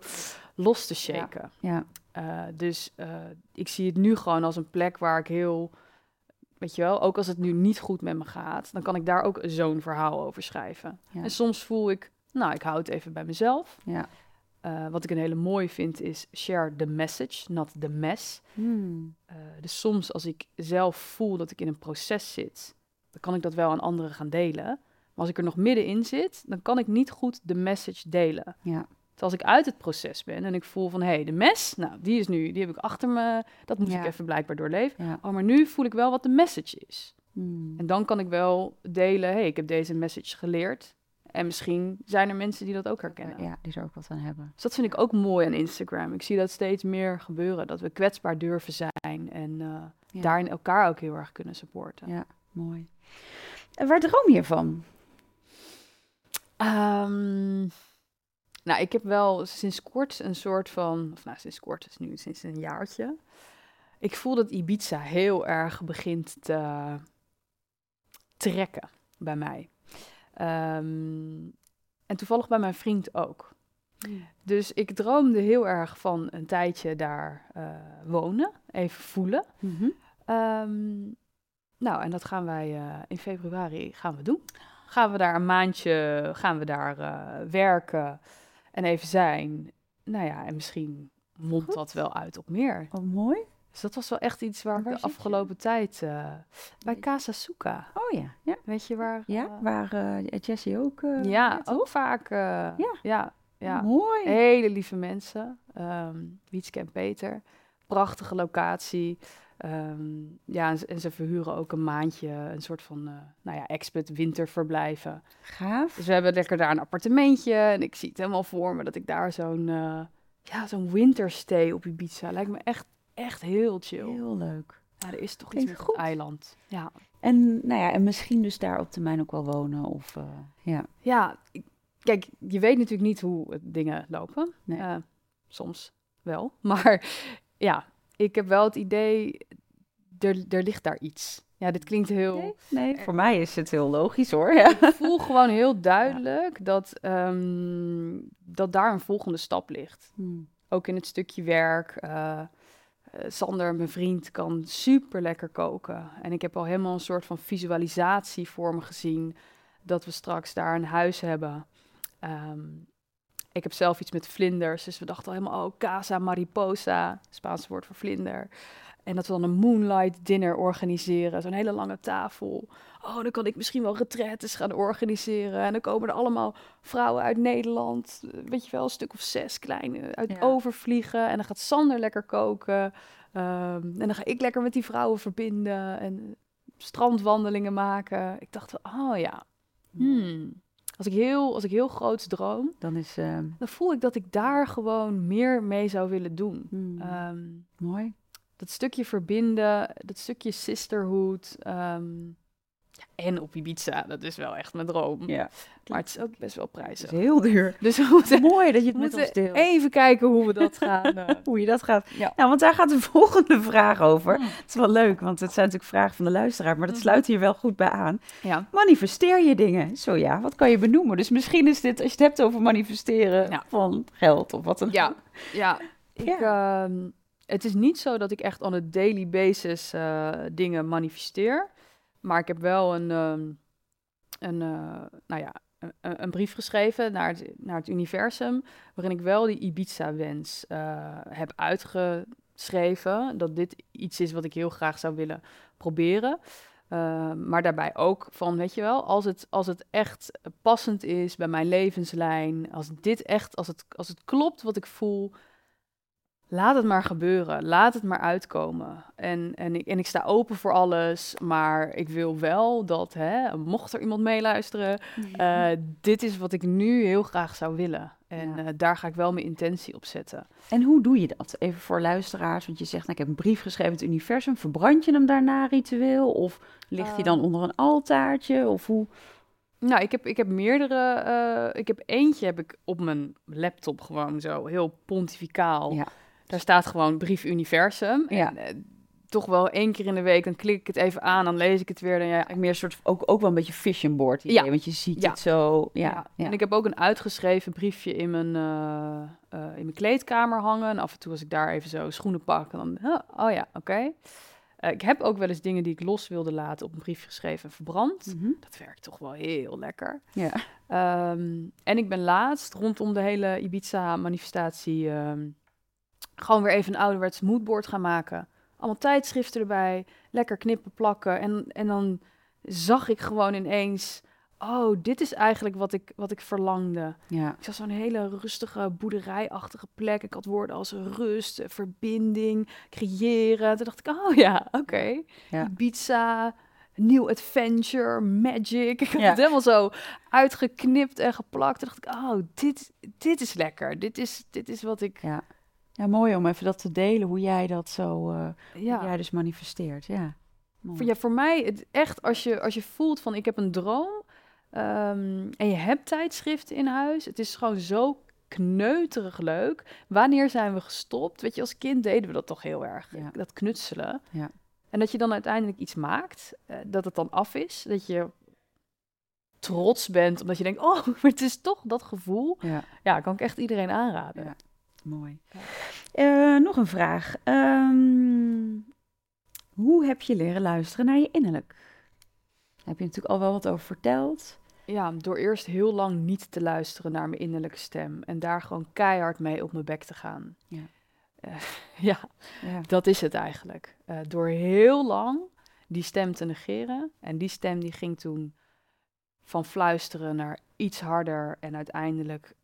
S2: los te shaken.
S1: Ja,
S2: Eh, dus eh, ik zie het nu gewoon als een plek waar ik heel, weet je wel, ook als het nu niet goed met me gaat, dan kan ik daar ook zo'n verhaal over schrijven.
S1: Ja.
S2: En soms voel ik, nou, ik hou het even bij mezelf.
S1: ja.
S2: Eh, wat ik een hele mooi vind is share the message, not the mess.
S1: Hmm.
S2: Eh, dus soms als ik zelf voel dat ik in een proces zit, dan kan ik dat wel aan anderen gaan delen. Maar als ik er nog middenin zit, dan kan ik niet goed de message delen.
S1: Ja.
S2: Dus als ik uit het proces ben en ik voel van, hé, hey, de mes, nou, die is nu, die heb ik achter me, dat moet
S1: Ja.
S2: ik even blijkbaar doorleven.
S1: Ja.
S2: Oh, maar nu voel ik wel wat de message is.
S1: Hmm.
S2: En dan kan ik wel delen, hé, hey, ik heb deze message geleerd. En misschien zijn er mensen die dat ook herkennen.
S1: Ja, die er ook wat aan hebben.
S2: Dus dat vind ik ook mooi aan Instagram. Ik zie dat steeds meer gebeuren, dat we kwetsbaar durven zijn en eh,
S1: Ja.
S2: daarin elkaar ook heel erg kunnen supporten.
S1: Ja, mooi. En waar droom je van?
S2: Ehm, nou, ik heb wel sinds kort een soort van, of nou, sinds kort, is nu sinds een jaartje. Ik voel dat Ibiza heel erg begint te trekken bij mij. Ehm, en toevallig bij mijn vriend ook. Dus ik droomde heel erg van een tijdje daar eh, wonen, even voelen.
S1: Mhm.
S2: Ehm, nou, en dat gaan wij eh, in februari gaan we doen. Gaan we daar een maandje, gaan we daar eh, werken en even zijn. Nou ja, en misschien mondt dat wel uit op meer.
S1: Oh, mooi.
S2: Dus dat was wel echt iets waar, ik
S1: waar
S2: de
S1: je?
S2: afgelopen tijd... eh, bij Casa Suka.
S1: Oh ja, ja.
S2: Weet je waar?
S1: Ja,
S2: eh,
S1: waar eh, Jessie ook...
S2: ja, ook vaak.
S1: Ja.
S2: ja, ja.
S1: Mooi.
S2: Hele lieve mensen. Ehm Wietske en Peter. Prachtige locatie. Ehm, ja, en, ze- en ze verhuren ook een maandje een soort van, nou ja, expat winterverblijven.
S1: Gaaf.
S2: Dus we hebben lekker daar een appartementje. En ik zie het helemaal voor me dat ik daar zo'n, ja, zo'n winterstay op Ibiza. Lijkt me echt, echt heel chill.
S1: Heel leuk.
S2: Ja, er is toch
S1: Klinkt
S2: iets met
S1: goed.
S2: het eiland. Ja.
S1: En, nou ja, en misschien dus daar op termijn ook wel wonen. Of, eh, ja.
S2: Ja, kijk, je weet natuurlijk niet hoe dingen lopen.
S1: Nee.
S2: Eh, soms wel. Maar ja, ik heb wel het idee, er, er ligt daar iets. Ja, dit klinkt heel...
S1: Nee, nee, voor mij is het heel logisch hoor. Ja.
S2: Ik voel gewoon heel duidelijk dat, ehm, dat daar een volgende stap ligt.
S1: Hmm.
S2: Ook in het stukje werk. eh, Sander, mijn vriend, kan super lekker koken. En ik heb al helemaal een soort van visualisatie voor me gezien dat we straks daar een huis hebben. Ehm, ik heb zelf iets met vlinders, dus we dachten al helemaal, oh, casa mariposa, Spaans woord voor vlinder. En dat we dan een moonlight dinner organiseren, zo'n hele lange tafel. Oh, dan kan ik misschien wel retretes gaan organiseren. En dan komen er allemaal vrouwen uit Nederland, eh, weet je wel, een stuk of zes kleine uit
S1: Ja.
S2: overvliegen. En dan gaat Sander lekker koken. Ehm, en dan ga ik lekker met die vrouwen verbinden en strandwandelingen maken. Ik dacht, oh ja, hmm. als, ik heel, als ik heel groots droom,
S1: Dan is eh,
S2: dan voel ik dat ik daar gewoon meer mee zou willen doen.
S1: hmm,
S2: Ehm,
S1: mooi.
S2: Dat stukje verbinden, dat stukje sisterhood. ehm, ja, en op Ibiza, dat is wel echt mijn droom.
S1: Ja,
S2: Maar het is ook best wel
S1: het is
S2: prijzig.
S1: heel duur.
S2: Dus we moeten,
S1: Mooi dat je het met ons deelt.
S2: even kijken hoe we dat gaan. eh,
S1: Hoe je dat gaat.
S2: Ja.
S1: Nou, want daar gaat de volgende vraag over.
S2: Mm.
S1: Het is wel leuk, want het zijn natuurlijk vragen van de luisteraar, maar dat
S2: Mhm.
S1: sluit hier wel goed bij aan.
S2: ja.
S1: Manifesteer je dingen? Zo ja, wat kan je benoemen? Dus misschien is dit, als je het hebt over manifesteren
S2: Ja.
S1: van geld of wat dan
S2: Ja,
S1: ook.
S2: ja. Ik, ehm, het is niet zo dat ik echt on a daily basis eh, dingen manifesteer. Maar ik heb wel een, ehm, een, eh, nou ja, een, een brief geschreven naar het, naar het universum. Waarin ik wel die Ibiza-wens eh, heb uitgeschreven. Dat dit iets is wat ik heel graag zou willen proberen. Eh, maar daarbij ook van, weet je wel, als het, als het echt passend is bij mijn levenslijn, als dit echt, als het, als het klopt wat ik voel, laat het maar gebeuren. Laat het maar uitkomen. En, en, ik, en ik sta open voor alles, maar ik wil wel dat, hè, mocht er iemand meeluisteren, eh, dit is wat ik nu heel graag zou willen. En
S1: Ja.
S2: eh, daar ga ik wel mijn intentie op zetten.
S1: En hoe doe je dat? Even voor luisteraars, want je zegt, nou, ik heb een brief geschreven in het universum. Verbrand je hem daarna ritueel? Of ligt hij dan
S2: Ehm.
S1: onder een altaartje? Of hoe?
S2: Nou, ik heb, ik heb meerdere. eh, ik heb eentje heb ik op mijn laptop gewoon zo heel pontificaal.
S1: Ja.
S2: Daar staat gewoon brief universum.
S1: Ja.
S2: En, eh, toch wel één keer in de week, dan klik ik het even aan, dan lees ik het weer. Dan, ja,
S1: meer een soort, ook, ook wel een beetje vision board idee,
S2: Ja.
S1: want je ziet
S2: Ja.
S1: het zo. Ja.
S2: En ik heb ook een uitgeschreven briefje in mijn, eh, eh, in mijn kleedkamer hangen. En af en toe als ik daar even zo schoenen pak, dan, huh, oh ja, oké. Ik heb ook wel eens dingen die ik los wilde laten op een briefje geschreven en verbrand.
S1: Mhm.
S2: Dat werkt toch wel heel lekker.
S1: ja.
S2: Ehm, en ik ben laatst rondom de hele Ibiza-manifestatie ehm, gewoon weer even een ouderwets moodboard gaan maken. Allemaal tijdschriften erbij, lekker knippen, plakken. En, en dan zag ik gewoon ineens, oh, dit is eigenlijk wat ik, wat ik verlangde.
S1: ja.
S2: Ik zag zo'n hele rustige boerderijachtige plek. Ik had woorden als rust, verbinding, creëren. Toen dacht ik, oh ja, oké.
S1: Ja.
S2: Ibiza, nieuw adventure, magic. Ik had
S1: Ja.
S2: het helemaal zo uitgeknipt en geplakt. Toen dacht ik, oh, dit, dit is lekker. Dit is, dit is wat ik...
S1: Ja. Ja, mooi om even dat te delen, hoe jij dat zo, eh,
S2: Ja,
S1: jij dus manifesteert. Ja, Mooi.
S2: ja, voor mij, het, echt, als je, als je voelt van, ik heb een droom... ehm, en je hebt tijdschriften in huis. Het is gewoon zo kneuterig leuk. Wanneer zijn we gestopt? Weet je, als kind deden we dat toch heel erg.
S1: Ja.
S2: Dat knutselen.
S1: Ja.
S2: En dat je dan uiteindelijk iets maakt, eh, dat het dan af is. Dat je trots bent, omdat je denkt, oh, maar het is toch dat gevoel.
S1: Ja,
S2: Ja, kan ik echt iedereen aanraden.
S1: Mooi.
S2: Ja.
S1: Eh, nog een vraag. Ehm, hoe heb je leren luisteren naar je innerlijk? Daar heb je natuurlijk al wel wat over verteld.
S2: Ja, door eerst heel lang niet te luisteren naar mijn innerlijke stem. En daar gewoon keihard mee op mijn bek te gaan.
S1: Ja.
S2: Eh, ja,
S1: Ja.
S2: dat is het eigenlijk. Eh, door heel lang die stem te negeren. En die stem die ging toen van fluisteren naar iets harder. En uiteindelijk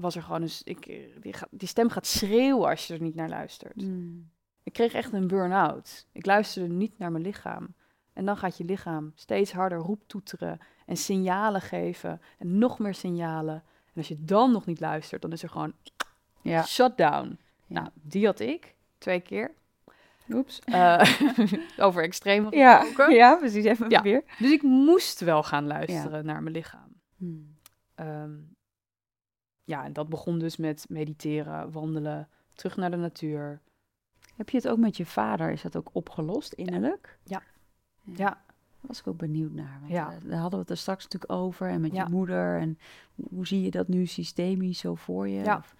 S2: was er gewoon eens... Ik, eh, die, die stem gaat schreeuwen als je er niet naar luistert.
S1: Mm.
S2: Ik kreeg echt een burn-out. Ik luisterde niet naar mijn lichaam. En dan gaat je lichaam steeds harder roeptoeteren en signalen geven. En nog meer signalen. En als je dan nog niet luistert, dan is er gewoon
S1: Ja.
S2: shutdown.
S1: Ja.
S2: Nou, die had ik. Twee keer.
S1: Oeps.
S2: Eh, over extreem
S1: Ja,
S2: gesproken.
S1: ja, precies. Even
S2: Ja.
S1: weer.
S2: Dus ik moest wel gaan luisteren naar mijn lichaam.
S1: Mm.
S2: Ehm, ja, en dat begon dus met mediteren, wandelen, terug naar de natuur.
S1: Heb je het ook met je vader? Is dat ook opgelost innerlijk?
S2: Ja.
S1: Ja.
S2: Ja.
S1: Daar was ik ook benieuwd naar. Want
S2: Ja.
S1: eh, daar hadden we het er straks natuurlijk over. En met
S2: Ja.
S1: je moeder. En hoe, hoe zie je dat nu systemisch zo voor je?
S2: Ja.
S1: Of-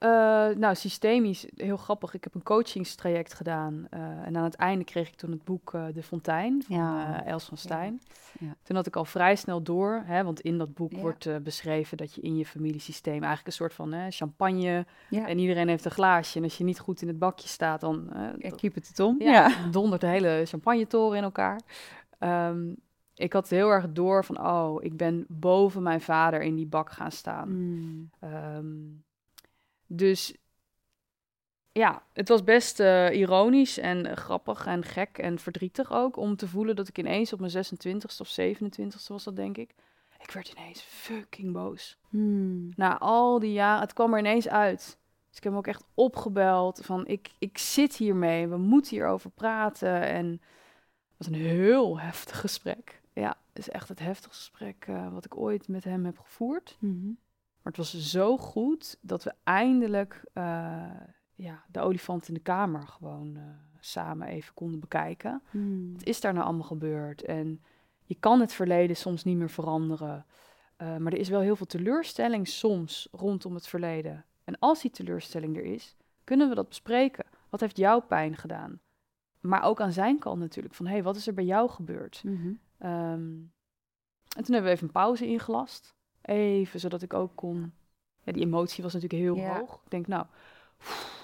S2: Eh, nou, systemisch, heel grappig. Ik heb een coachingstraject gedaan. eh, en aan het einde kreeg ik toen het boek eh, De Fontein van
S1: Ja.
S2: Els van Stijn.
S1: Ja.
S2: Toen had ik al vrij snel door, hè, want in dat boek wordt beschreven dat je in je familiesysteem eigenlijk een soort van hè, champagne en iedereen heeft een glaasje. En als je niet goed in het bakje staat, dan
S1: keep it Tom.
S2: ja,
S1: Ja.
S2: dondert de hele champagnetoren in elkaar. Ehm, ik had heel erg door van, oh, ik ben boven mijn vader in die bak gaan staan.
S1: Mm.
S2: Ehm, dus ja, het was best eh, ironisch en eh, grappig en gek en verdrietig ook om te voelen dat ik ineens op mijn 26e of 27e was dat denk ik. Ik werd ineens fucking boos.
S1: Mm.
S2: Na al die jaren, het kwam er ineens uit. Dus ik heb hem ook echt opgebeld van ik, ik zit hiermee, we moeten hierover praten. En het was een heel heftig gesprek. Ja, het is echt het heftigste gesprek eh, wat ik ooit met hem heb gevoerd.
S1: Mhm.
S2: Maar het was zo goed dat we eindelijk eh, ja, de olifant in de kamer gewoon eh, samen even konden bekijken.
S1: Mm.
S2: Wat is daar nou allemaal gebeurd? En je kan het verleden soms niet meer veranderen. Eh, maar er is wel heel veel teleurstelling soms rondom het verleden. En als die teleurstelling er is, kunnen we dat bespreken. Wat heeft jou pijn gedaan? Maar ook aan zijn kant natuurlijk. Van, hé, hey, wat is er bij jou gebeurd? Ehm, en toen hebben we even een pauze ingelast. Even, zodat ik ook kon... Ja, die emotie was natuurlijk heel
S1: Ja.
S2: hoog. Ik denk, nou,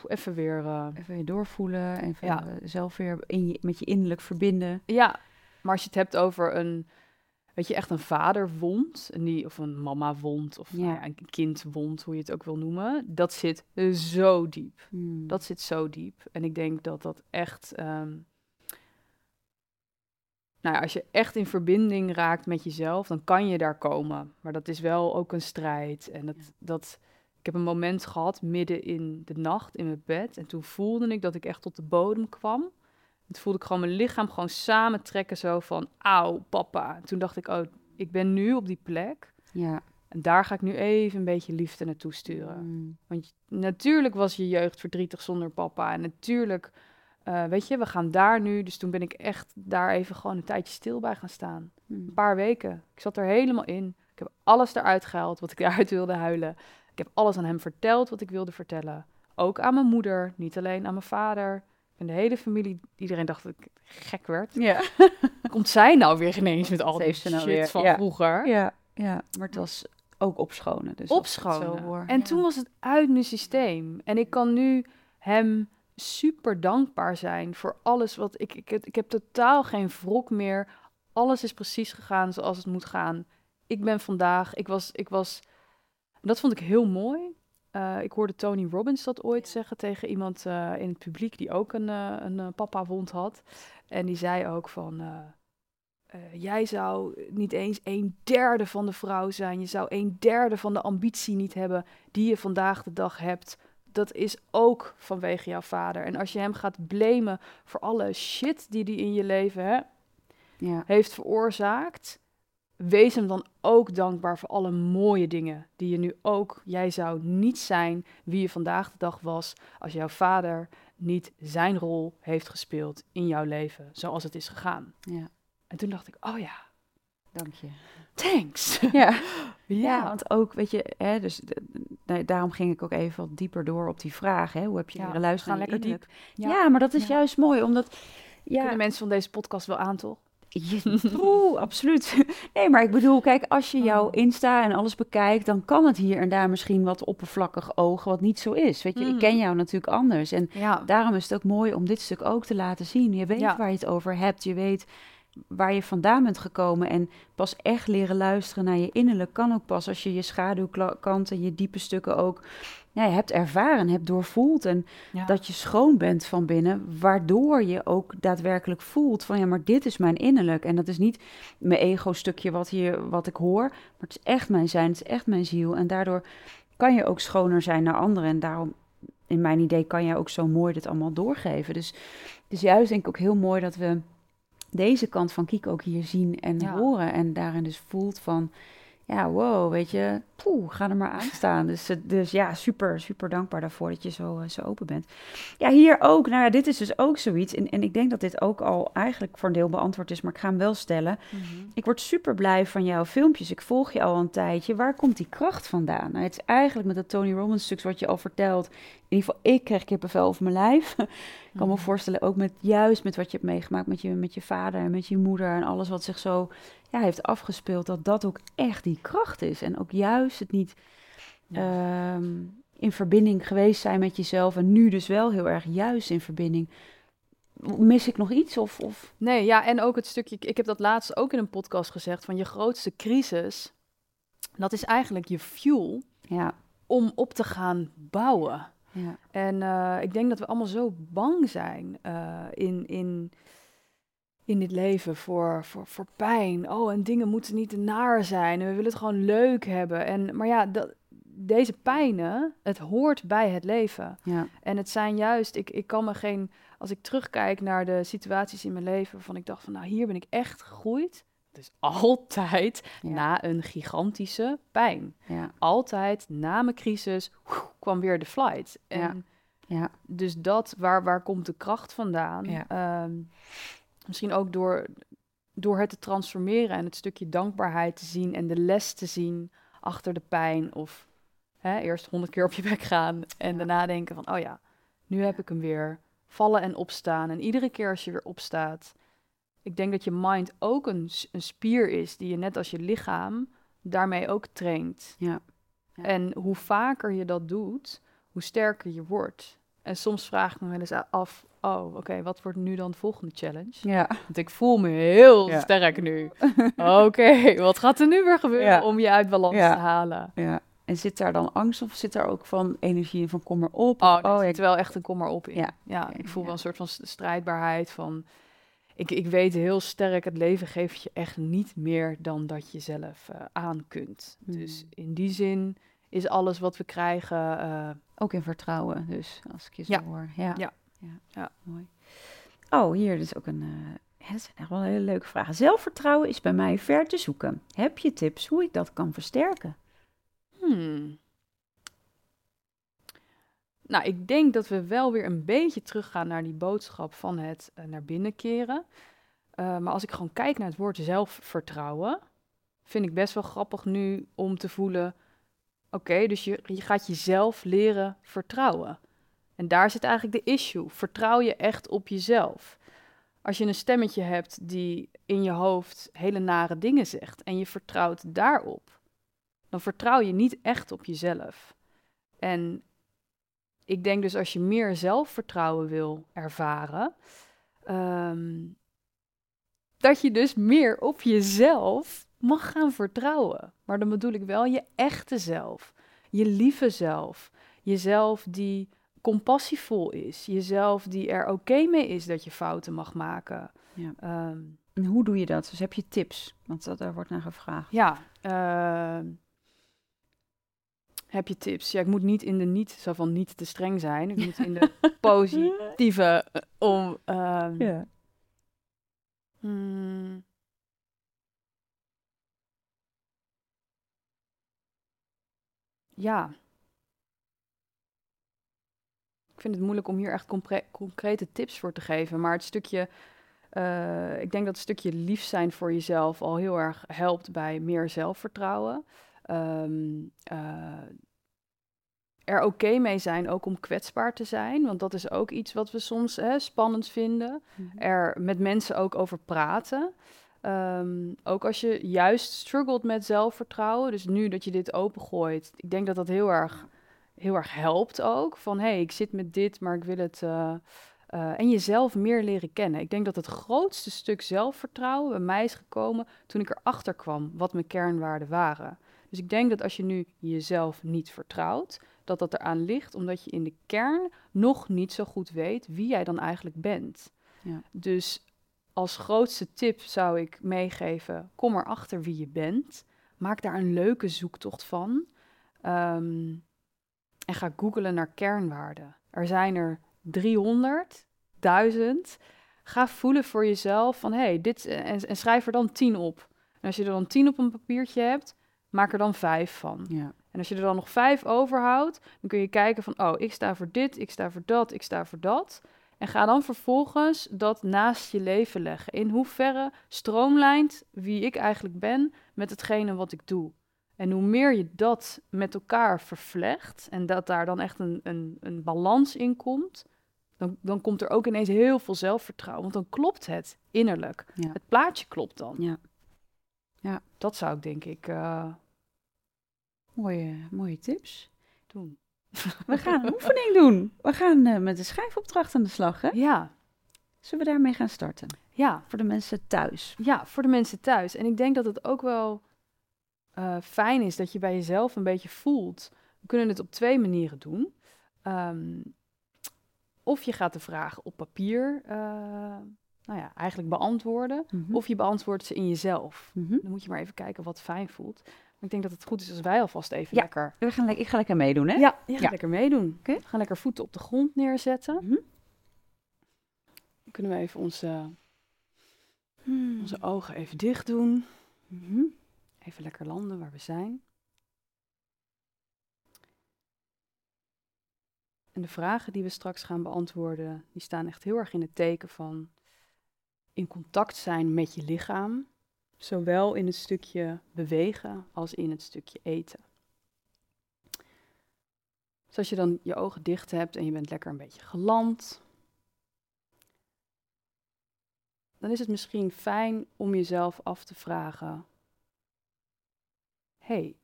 S2: even weer... eh,
S1: Even weer doorvoelen.
S2: Ja.
S1: eh, zelf weer in je, met je innerlijk verbinden.
S2: Ja, maar als je het hebt over een... Weet je, echt een vaderwond, en die, of een mama-wond, of
S1: Ja.
S2: nou een kindwond, hoe je het ook wil noemen. Dat zit zo diep.
S1: Mm.
S2: Dat zit zo diep. En ik denk dat dat echt. ehm, nou ja, als je echt in verbinding raakt met jezelf, dan kan je daar komen. Maar dat is wel ook een strijd. En dat,
S1: Ja.
S2: dat, ik heb een moment gehad midden in de nacht in mijn bed. En toen voelde ik dat ik echt tot de bodem kwam. En toen voelde ik gewoon mijn lichaam gewoon samentrekken, zo van, auw, papa. En toen dacht ik, oh, ik ben nu op die plek.
S1: Ja.
S2: En daar ga ik nu even een beetje liefde naartoe sturen.
S1: Mm.
S2: Want natuurlijk was je jeugd verdrietig zonder papa. En natuurlijk eh, weet je, we gaan daar nu. Dus toen ben ik echt daar even gewoon een tijdje stil bij gaan staan.
S1: Hmm.
S2: Een paar weken. Ik zat er helemaal in. Ik heb alles eruit gehaald wat ik eruit wilde huilen. Ik heb alles aan hem verteld wat ik wilde vertellen. Ook aan mijn moeder, niet alleen aan mijn vader. En de hele familie, iedereen dacht dat ik gek werd.
S1: Ja.
S2: Komt zij nou weer ineens met al die
S1: nou
S2: shit
S1: weer?
S2: van
S1: Ja.
S2: vroeger?
S1: ja, ja, maar het was ook opschonen. Dus
S2: opschonen. En
S1: Ja.
S2: toen was het uit mijn systeem. En ik kan nu hem super dankbaar zijn voor alles wat ik, ik. Ik heb totaal geen wrok meer. Alles is precies gegaan zoals het moet gaan. Ik ben vandaag. Ik was. Ik was dat vond ik heel mooi. Eh, ik hoorde Tony Robbins dat ooit zeggen tegen iemand eh, in het publiek die ook een, eh, een papa-wond had. En die zei ook van. jij zou niet eens een derde van de vrouw zijn. Je zou een derde van de ambitie niet hebben die je vandaag de dag hebt. Dat is ook vanwege jouw vader. En als je hem gaat blamen voor alle shit die hij in je leven hè,
S1: Ja.
S2: heeft veroorzaakt, wees hem dan ook dankbaar voor alle mooie dingen die je nu ook. Jij zou niet zijn wie je vandaag de dag was als jouw vader niet zijn rol heeft gespeeld in jouw leven, zoals het is gegaan.
S1: Ja,
S2: En toen dacht ik, oh ja,
S1: dank je.
S2: Thanks.
S1: Ja. Ja, want ook, weet je, hè, dus nee, daarom ging ik ook even wat dieper door op die vraag. Hè, hoe heb je
S2: Ja,
S1: leren luisteren? je
S2: lekker
S1: innerlijk?
S2: Ja.
S1: Ja. maar dat is
S2: Ja.
S1: juist mooi, omdat... Ja,
S2: Kunnen mensen van deze podcast wel aan, toch?
S1: Oeh, absoluut. Nee, maar ik bedoel, kijk, als je jouw
S2: Oh.
S1: Insta en alles bekijkt, dan kan het hier en daar misschien wat oppervlakkig ogen, wat niet zo is. Weet je, ik ken jou natuurlijk anders. En daarom is het ook mooi om dit stuk ook te laten zien. Je weet waar je het over hebt, je weet waar je vandaan bent gekomen. En pas echt leren luisteren naar je innerlijk kan ook pas als je je schaduwkant en je diepe stukken ook ja, hebt ervaren, hebt doorvoeld. En
S2: Ja.
S1: dat je schoon bent van binnen, waardoor je ook daadwerkelijk voelt van ja, maar dit is mijn innerlijk. En dat is niet mijn ego-stukje wat, hier, wat ik hoor, maar het is echt mijn zijn, het is echt mijn ziel. En daardoor kan je ook schoner zijn naar anderen. En daarom, in mijn idee, kan jij ook zo mooi dit allemaal doorgeven. Dus het is juist denk ik ook heel mooi dat we deze kant van Kiek ook hier zien en
S2: Ja.
S1: horen. En daarin dus voelt van, ja, wow, weet je, poeh, ga er maar aan staan. Dus, eh, dus ja, super, super dankbaar daarvoor dat je zo, eh, zo open bent. Ja, hier ook, nou ja, dit is dus ook zoiets. En, en ik denk dat dit ook al eigenlijk voor een deel beantwoord is, maar ik ga hem wel stellen.
S2: Mhm.
S1: Ik word super blij van jouw filmpjes. Ik volg je al een tijdje. Waar komt die kracht vandaan? Nou, het is eigenlijk met dat Tony Robbins stuk wat je al vertelt. In ieder geval, ik krijg kippenvel over mijn lijf. Ik kan me
S2: Mhm.
S1: voorstellen, ook met juist met wat je hebt meegemaakt met je, met je vader en met je moeder en alles wat zich zo ja, heeft afgespeeld, dat dat ook echt die kracht is. En ook juist het niet
S2: Ja.
S1: ehm, in verbinding geweest zijn met jezelf en nu dus wel heel erg juist in verbinding. Mis ik nog iets? Of, of...
S2: Nee, ja, en ook het stukje, ik heb dat laatst ook in een podcast gezegd, van je grootste crisis, dat is eigenlijk je fuel
S1: Ja,
S2: om op te gaan bouwen.
S1: ja,
S2: En eh, ik denk dat we allemaal zo bang zijn eh, in, in, in dit leven voor, voor, voor pijn. Oh, en dingen moeten niet te naar zijn. En we willen het gewoon leuk hebben. En, maar ja, dat, deze pijnen, het hoort bij het leven.
S1: ja,
S2: En het zijn juist, ik, ik kan me geen, als ik terugkijk naar de situaties in mijn leven waarvan ik dacht van, nou, hier ben ik echt gegroeid. Dus altijd
S1: Ja.
S2: na een gigantische pijn.
S1: ja,
S2: Altijd na mijn crisis woe, kwam weer de flight. En
S1: Ja. ja.
S2: dus dat, waar, waar komt de kracht vandaan?
S1: Ja.
S2: Misschien ook door, door het te transformeren en het stukje dankbaarheid te zien en de les te zien achter de pijn. Of hè, eerst honderd keer op je bek gaan en
S1: Ja.
S2: daarna denken van, oh ja, nu heb ik hem weer. Vallen en opstaan. En iedere keer als je weer opstaat, ik denk dat je mind ook een, een spier is die je net als je lichaam daarmee ook traint.
S1: Ja. Ja.
S2: En hoe vaker je dat doet, hoe sterker je wordt. En soms vraag ik me wel eens af, oh, oké, wat wordt nu dan de volgende challenge?
S1: ja.
S2: Want ik voel me heel
S1: Ja.
S2: sterk nu. Oké, wat gaat er nu weer gebeuren
S1: Ja.
S2: om je uit balans te halen?
S1: ja. En zit daar dan angst of zit daar ook van energie en van kom maar op?
S2: Oh,
S1: ja,
S2: zit wel echt een kom maar op in.
S1: Ja.
S2: Ja, ik voel wel een soort van st- strijdbaarheid van... Ik, ik weet heel sterk, het leven geeft je echt niet meer dan dat je zelf eh, aan kunt. Dus
S1: Hmm.
S2: in die zin is alles wat we krijgen... eh,
S1: Ook in vertrouwen, dus als ik je zo
S2: Ja.
S1: hoor. Ja.
S2: Ja.
S1: Ja.
S2: Ja.
S1: Mooi. Oh, hier is ook een. het zijn echt wel hele leuke vragen. Zelfvertrouwen is bij mij ver te zoeken. Heb je tips hoe ik dat kan versterken?
S2: Hmm. nou, ik denk dat we wel weer een beetje teruggaan naar die boodschap van het eh, naar binnen keren. Eh, maar als ik gewoon kijk naar het woord zelfvertrouwen, vind ik best wel grappig nu om te voelen: oké, dus je, je gaat jezelf leren vertrouwen. En daar zit eigenlijk de issue. Vertrouw je echt op jezelf? Als je een stemmetje hebt die in je hoofd hele nare dingen zegt en je vertrouwt daarop, dan vertrouw je niet echt op jezelf. En ik denk dus als je meer zelfvertrouwen wil ervaren, ehm, dat je dus meer op jezelf mag gaan vertrouwen. Maar dan bedoel ik wel je echte zelf, je lieve zelf, jezelf die compassievol is, jezelf die er oké mee is dat je fouten mag maken.
S1: Ja.
S2: Ehm,
S1: En hoe doe je dat? Dus heb je tips? Want dat, daar wordt naar gevraagd.
S2: ja, ehm, heb je tips? Ja, ik moet niet in de niet, zo van niet te streng zijn. Ik moet in de positieve eh, om. ehm,
S1: Ja.
S2: Hmm. Ja. Ik vind het moeilijk om hier echt concrete tips voor te geven. Maar het stukje, eh, ik denk dat het stukje lief zijn voor jezelf al heel erg helpt bij meer zelfvertrouwen. Ehm, eh, er oké mee zijn, ook om kwetsbaar te zijn. Want dat is ook iets wat we soms hè, spannend vinden
S1: Mhm.
S2: er met mensen ook over praten. Ehm, ook als je juist struggelt met zelfvertrouwen, dus nu dat je dit opengooit, ik denk dat dat heel erg, heel erg helpt ook. Van hé, hey, ik zit met dit, maar ik wil het. eh, eh, en jezelf meer leren kennen. Ik denk dat het grootste stuk zelfvertrouwen bij mij is gekomen toen ik erachter kwam wat mijn kernwaarden waren. Dus ik denk dat als je nu jezelf niet vertrouwt, dat dat eraan ligt omdat je in de kern nog niet zo goed weet wie jij dan eigenlijk bent.
S1: Ja.
S2: Dus als grootste tip zou ik meegeven: kom erachter wie je bent. Maak daar een leuke zoektocht van. Ehm, en ga googlen naar kernwaarden. Er zijn er 300, 1000. Ga voelen voor jezelf van hey, dit en, en schrijf er dan 10 op. En als je er dan 10 op een papiertje hebt, maak er dan 5 van.
S1: Ja.
S2: En als je er dan nog vijf overhoudt, dan kun je kijken van, oh, ik sta voor dit, ik sta voor dat, ik sta voor dat. En ga dan vervolgens dat naast je leven leggen. In hoeverre stroomlijnt wie ik eigenlijk ben met hetgene wat ik doe. En hoe meer je dat met elkaar vervlecht en dat daar dan echt een, een, een balans in komt, dan, dan komt er ook ineens heel veel zelfvertrouwen. Want dan klopt het innerlijk.
S1: Ja.
S2: Het plaatje klopt dan.
S1: Ja. Ja.
S2: Dat zou ik denk ik eh,
S1: Mooie, mooie tips.
S2: doen.
S1: We gaan een oefening doen. We gaan eh, met de schrijfopdracht aan de slag. Hè?
S2: Ja,
S1: Zullen we daarmee gaan starten?
S2: ja.
S1: Voor de mensen thuis.
S2: Ja, voor de mensen thuis. En ik denk dat het ook wel eh, fijn is dat je bij jezelf een beetje voelt. We kunnen het op twee manieren doen. Ehm, of je gaat de vragen op papier, eh, nou ja, eigenlijk beantwoorden.
S1: Mhm.
S2: Of je beantwoordt ze in jezelf.
S1: Mhm.
S2: Dan moet je maar even kijken wat fijn voelt. Maar ik denk dat het goed is als wij alvast even
S1: Ja.
S2: lekker...
S1: We gaan, le- ik ga lekker meedoen, hè?
S2: Ja, je gaat
S1: Ja.
S2: lekker meedoen.
S1: Oké.
S2: We gaan lekker voeten op de grond neerzetten.
S1: Mhm.
S2: Dan kunnen we even onze,
S1: Hmm.
S2: onze ogen even dicht doen. Even lekker landen waar we zijn. En de vragen die we straks gaan beantwoorden, die staan echt heel erg in het teken van in contact zijn met je lichaam. Zowel in het stukje bewegen als in het stukje eten. Dus als je dan je ogen dicht hebt en je bent lekker een beetje geland, dan is het misschien fijn om jezelf af te vragen: hey,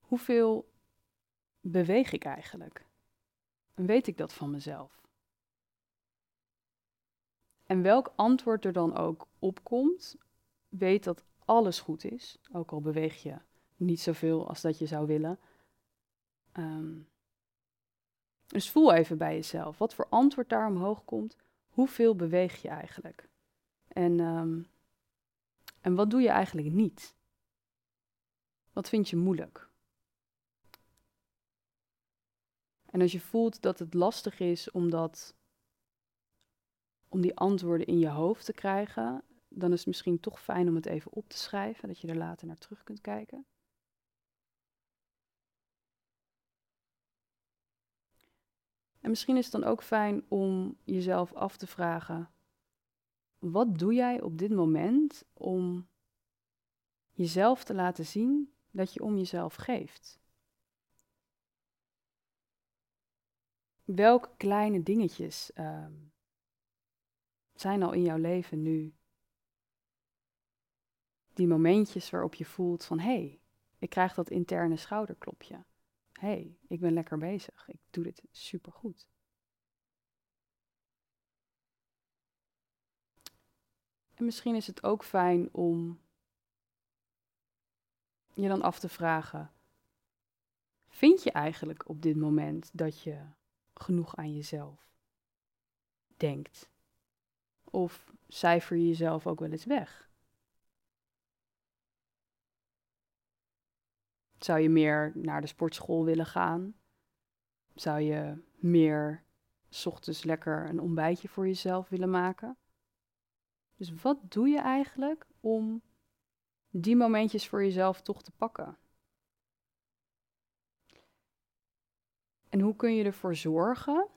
S2: hoeveel beweeg ik eigenlijk? En weet ik dat van mezelf? En welk antwoord er dan ook opkomt, weet dat alles goed is, ook al beweeg je niet zoveel als dat je zou willen. Ehm, dus voel even bij jezelf, wat voor antwoord daar omhoog komt, hoeveel beweeg je eigenlijk? En, ehm, en wat doe je eigenlijk niet? Wat vind je moeilijk? En als je voelt dat het lastig is om, dat, om die antwoorden in je hoofd te krijgen, dan is het misschien toch fijn om het even op te schrijven, dat je er later naar terug kunt kijken. En misschien is het dan ook fijn om jezelf af te vragen: wat doe jij op dit moment om jezelf te laten zien dat je om jezelf geeft? Welke kleine dingetjes ehm, zijn al in jouw leven nu? Die momentjes waarop je voelt van hé, hey, ik krijg dat interne schouderklopje. Hé, hey, ik ben lekker bezig. Ik doe dit supergoed. En misschien is het ook fijn om je dan af te vragen: vind je eigenlijk op dit moment dat je genoeg aan jezelf denkt? Of cijfer je jezelf ook wel eens weg? Zou je meer naar de sportschool willen gaan? Zou je meer s ochtends lekker een ontbijtje voor jezelf willen maken? Dus wat doe je eigenlijk om die momentjes voor jezelf toch te pakken? En hoe kun je ervoor zorgen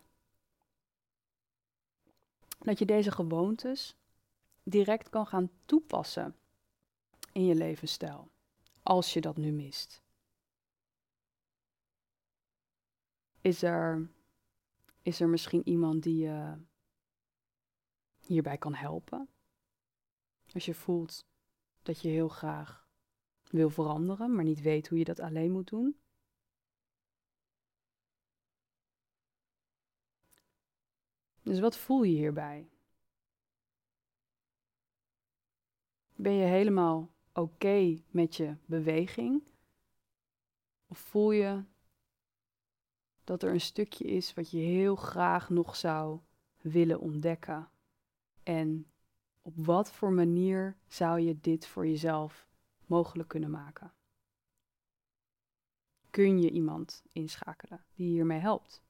S2: dat je deze gewoontes direct kan gaan toepassen in je levensstijl, als je dat nu mist? Is er, is er misschien iemand die je hierbij kan helpen? Als je voelt dat je heel graag wil veranderen, maar niet weet hoe je dat alleen moet doen. Dus wat voel je hierbij? Ben je helemaal oké met je beweging? Of voel je dat er een stukje is wat je heel graag nog zou willen ontdekken en op wat voor manier zou je dit voor jezelf mogelijk kunnen maken? Kun je iemand inschakelen die hiermee helpt?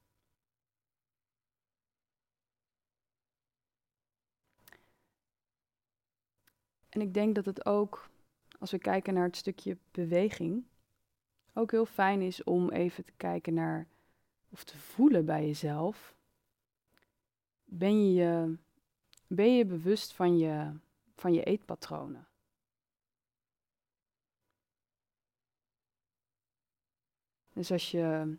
S2: En ik denk dat het ook, als we kijken naar het stukje beweging, ook heel fijn is om even te kijken naar of te voelen bij jezelf. Ben je je ben je bewust van je, van je eetpatronen? Dus als je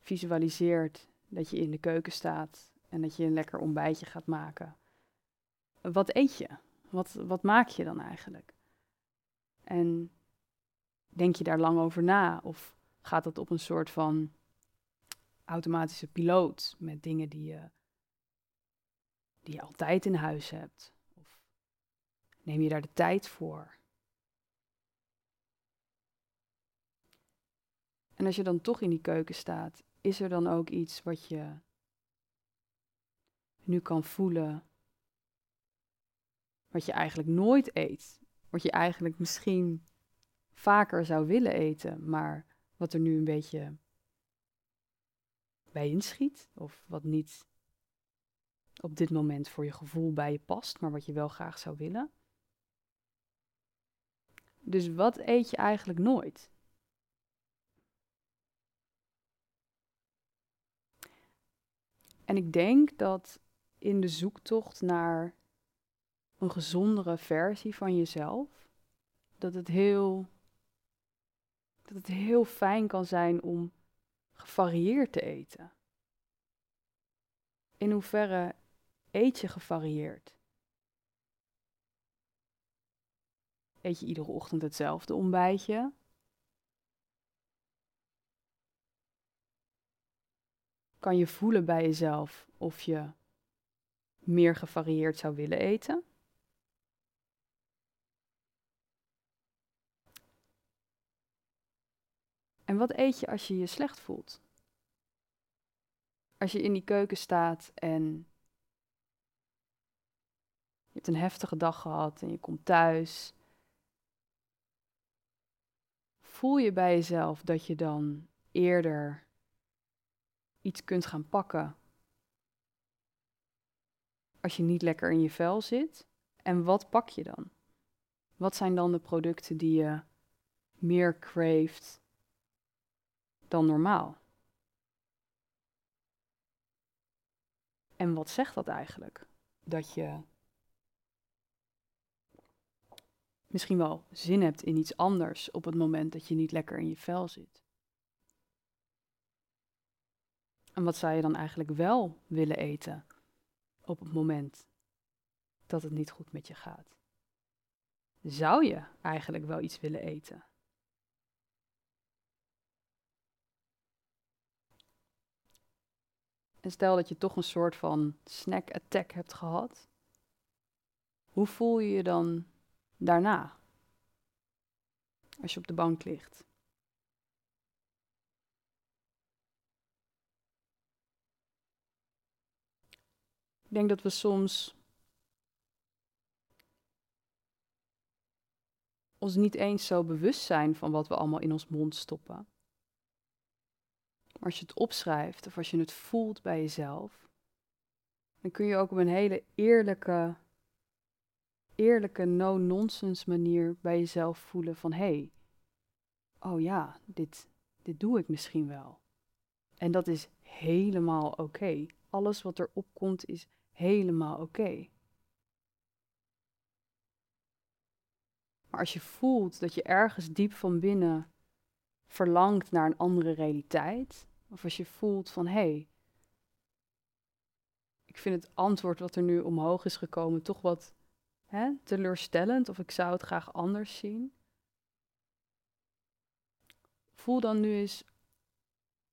S2: visualiseert dat je in de keuken staat en dat je een lekker ontbijtje gaat maken, wat eet je? Wat, wat maak je dan eigenlijk? En denk je daar lang over na? Of gaat dat op een soort van automatische piloot met dingen die je die je altijd in huis hebt? Of neem je daar de tijd voor? En als je dan toch in die keuken staat, is er dan ook iets wat je nu kan voelen, wat je eigenlijk nooit eet, wat je eigenlijk misschien vaker zou willen eten, maar wat er nu een beetje bij inschiet, of wat niet op dit moment voor je gevoel bij je past, maar wat je wel graag zou willen. Dus wat eet je eigenlijk nooit? En ik denk dat in de zoektocht naar een gezondere versie van jezelf, dat het heel, dat het heel fijn kan zijn om gevarieerd te eten. In hoeverre eet je gevarieerd? Eet je iedere ochtend hetzelfde ontbijtje? Kan je voelen bij jezelf of je meer gevarieerd zou willen eten? En wat eet je als je je slecht voelt? Als je in die keuken staat en je hebt een heftige dag gehad en je komt thuis. Voel je bij jezelf dat je dan eerder iets kunt gaan pakken als je niet lekker in je vel zit? En wat pak je dan? Wat zijn dan de producten die je meer craeft dan normaal? En wat zegt dat eigenlijk? Dat je misschien wel zin hebt in iets anders op het moment dat je niet lekker in je vel zit. En wat zou je dan eigenlijk wel willen eten op het moment dat het niet goed met je gaat? Zou je eigenlijk wel iets willen eten? En stel dat je toch een soort van snack attack hebt gehad. Hoe voel je je dan daarna? Als je op de bank ligt. Ik denk dat we soms ons niet eens zo bewust zijn van wat we allemaal in ons mond stoppen. Maar als je het opschrijft of als je het voelt bij jezelf, dan kun je ook op een hele eerlijke, eerlijke, no-nonsense manier bij jezelf voelen van hé, hey, oh ja, dit, dit doe ik misschien wel. En dat is helemaal oké. Alles wat er opkomt is helemaal oké. Maar als je voelt dat je ergens diep van binnen verlangt naar een andere realiteit, of als je voelt van hé, hey, ik vind het antwoord wat er nu omhoog is gekomen toch wat teleurstellend, of ik zou het graag anders zien. Voel dan nu eens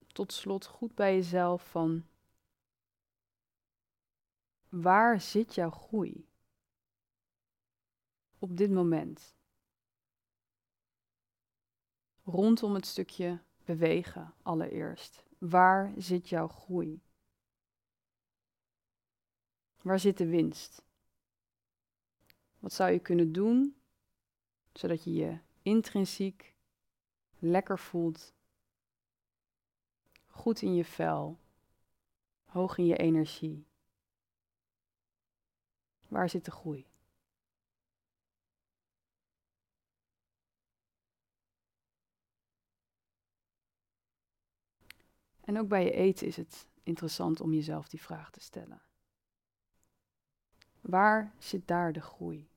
S2: tot slot goed bij jezelf van waar zit jouw groei op dit moment? Rondom het stukje bewegen allereerst. Waar zit jouw groei? Waar zit de winst? Wat zou je kunnen doen zodat je je intrinsiek lekker voelt, goed in je vel, hoog in je energie? Waar zit de groei? En ook bij je eten is het interessant om jezelf die vraag te stellen. Waar zit daar de groei?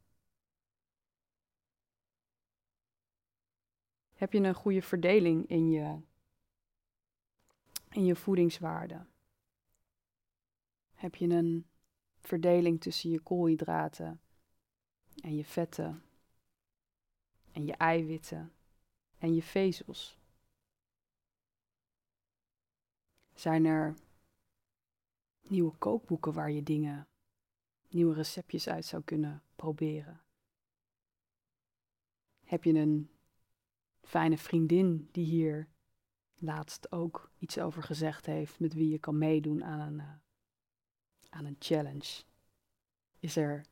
S2: Heb je een goede verdeling in je, in je voedingswaarden? Heb je een verdeling tussen je koolhydraten en je vetten en je eiwitten en je vezels? Zijn er nieuwe kookboeken waar je dingen, nieuwe receptjes uit zou kunnen proberen? Heb je een fijne vriendin die hier laatst ook iets over gezegd heeft, met wie je kan meedoen aan een, uh, aan een challenge? Is er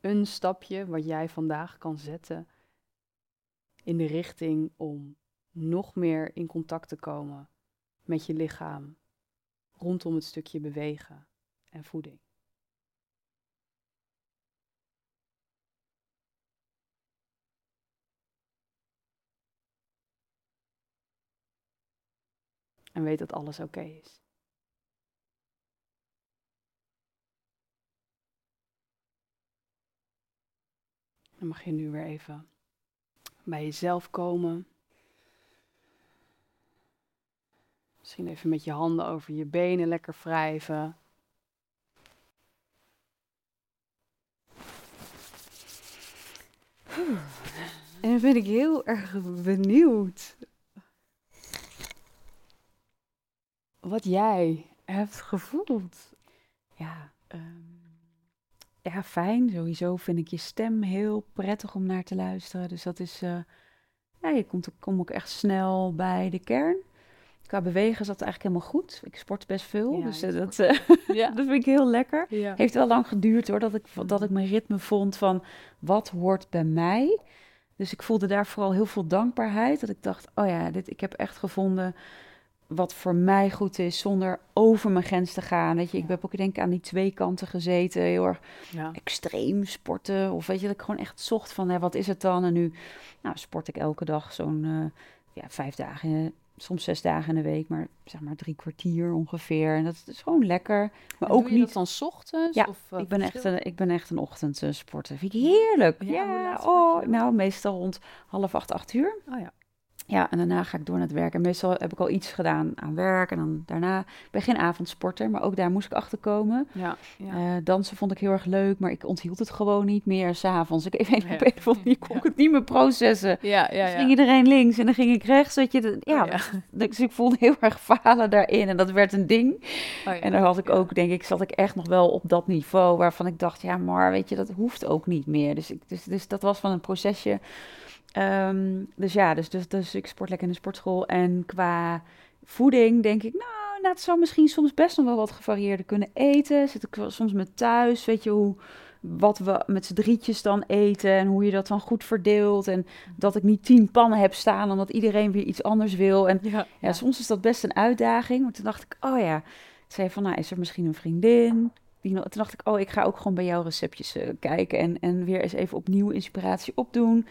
S2: een stapje wat jij vandaag kan zetten in de richting om nog meer in contact te komen met je lichaam rondom het stukje bewegen en voeding. En weet dat alles oké is. Dan mag je nu weer even bij jezelf komen. Misschien even met je handen over je benen lekker wrijven. En dan ben ik heel erg benieuwd wat jij hebt gevoeld.
S1: Ja, um, ja, fijn. Sowieso vind ik je stem heel prettig om naar te luisteren. Dus dat is, uh, ja, je komt, kom ook echt snel bij de kern. Qua bewegen zat het eigenlijk helemaal goed. Ik sport best veel, dus uh, dat, uh, ja. dat vind ik heel lekker. Ja. Heeft wel lang geduurd hoor, dat ik, dat ik mijn ritme vond van wat hoort bij mij. Dus ik voelde daar vooral heel veel dankbaarheid. Dat ik dacht, oh ja, dit, ik heb echt gevonden wat voor mij goed is, zonder over mijn grens te gaan. Weet je, ik heb ook denk ik aan die twee kanten gezeten, heel erg ja. extreem sporten. Of weet je, dat ik gewoon echt zocht van, hè, wat is het dan? En nu nou, sport ik elke dag zo'n uh, ja, vijf dagen soms zes dagen in de week, maar zeg maar drie kwartier ongeveer. En dat is gewoon lekker. Maar
S2: En
S1: ook niet.
S2: dan 's ochtends?
S1: Ja,
S2: of, eh,
S1: ik, ben echt een, ik ben echt een ochtendsporter. Vind ik heerlijk.
S2: Ja,
S1: Ja, oh, nou meestal rond half acht, acht uur.
S2: Oh ja.
S1: Ja, en daarna ga ik door naar het werk. En meestal heb ik al iets gedaan aan werk. En dan daarna, ik ben geen avondsporter, maar ook daar moest ik achter komen.
S2: Ja, ja.
S1: Eh, dansen vond ik heel erg leuk, maar ik onthield het gewoon niet meer s'avonds. Ik even
S2: Ja.
S1: op een of andere kon ik het niet meer processen.
S2: ja, ja,
S1: Dus ging iedereen links en dan ging ik rechts. Weet je, dat- ja,
S2: Oh.
S1: Dus ik voelde heel erg falen daarin en dat werd een ding.
S2: Oh.
S1: En daar had ik ook, denk ik, zat ik echt nog wel op dat niveau waarvan ik dacht, ja, maar weet je, dat hoeft ook niet meer. Dus, ik, dus, dus dat was van een procesje. Ehm, dus ja, dus, dus, dus ik sport lekker in de sportschool. En qua voeding denk ik, nou, nou, het zou misschien soms best nog wel wat gevarieerder kunnen eten. Zit ik wel soms met thuis, weet je, hoe, wat we met z'n drietjes dan eten en hoe je dat dan goed verdeelt. En dat ik niet tien pannen heb staan, omdat iedereen weer iets anders wil. En
S2: Ja,
S1: ja, soms is dat best een uitdaging. Maar toen dacht ik, oh ja. Zei van, nou, is er misschien een vriendin? Die, toen dacht ik, oh, ik ga ook gewoon bij jouw receptjes eh, kijken. En, en weer eens even opnieuw inspiratie opdoen.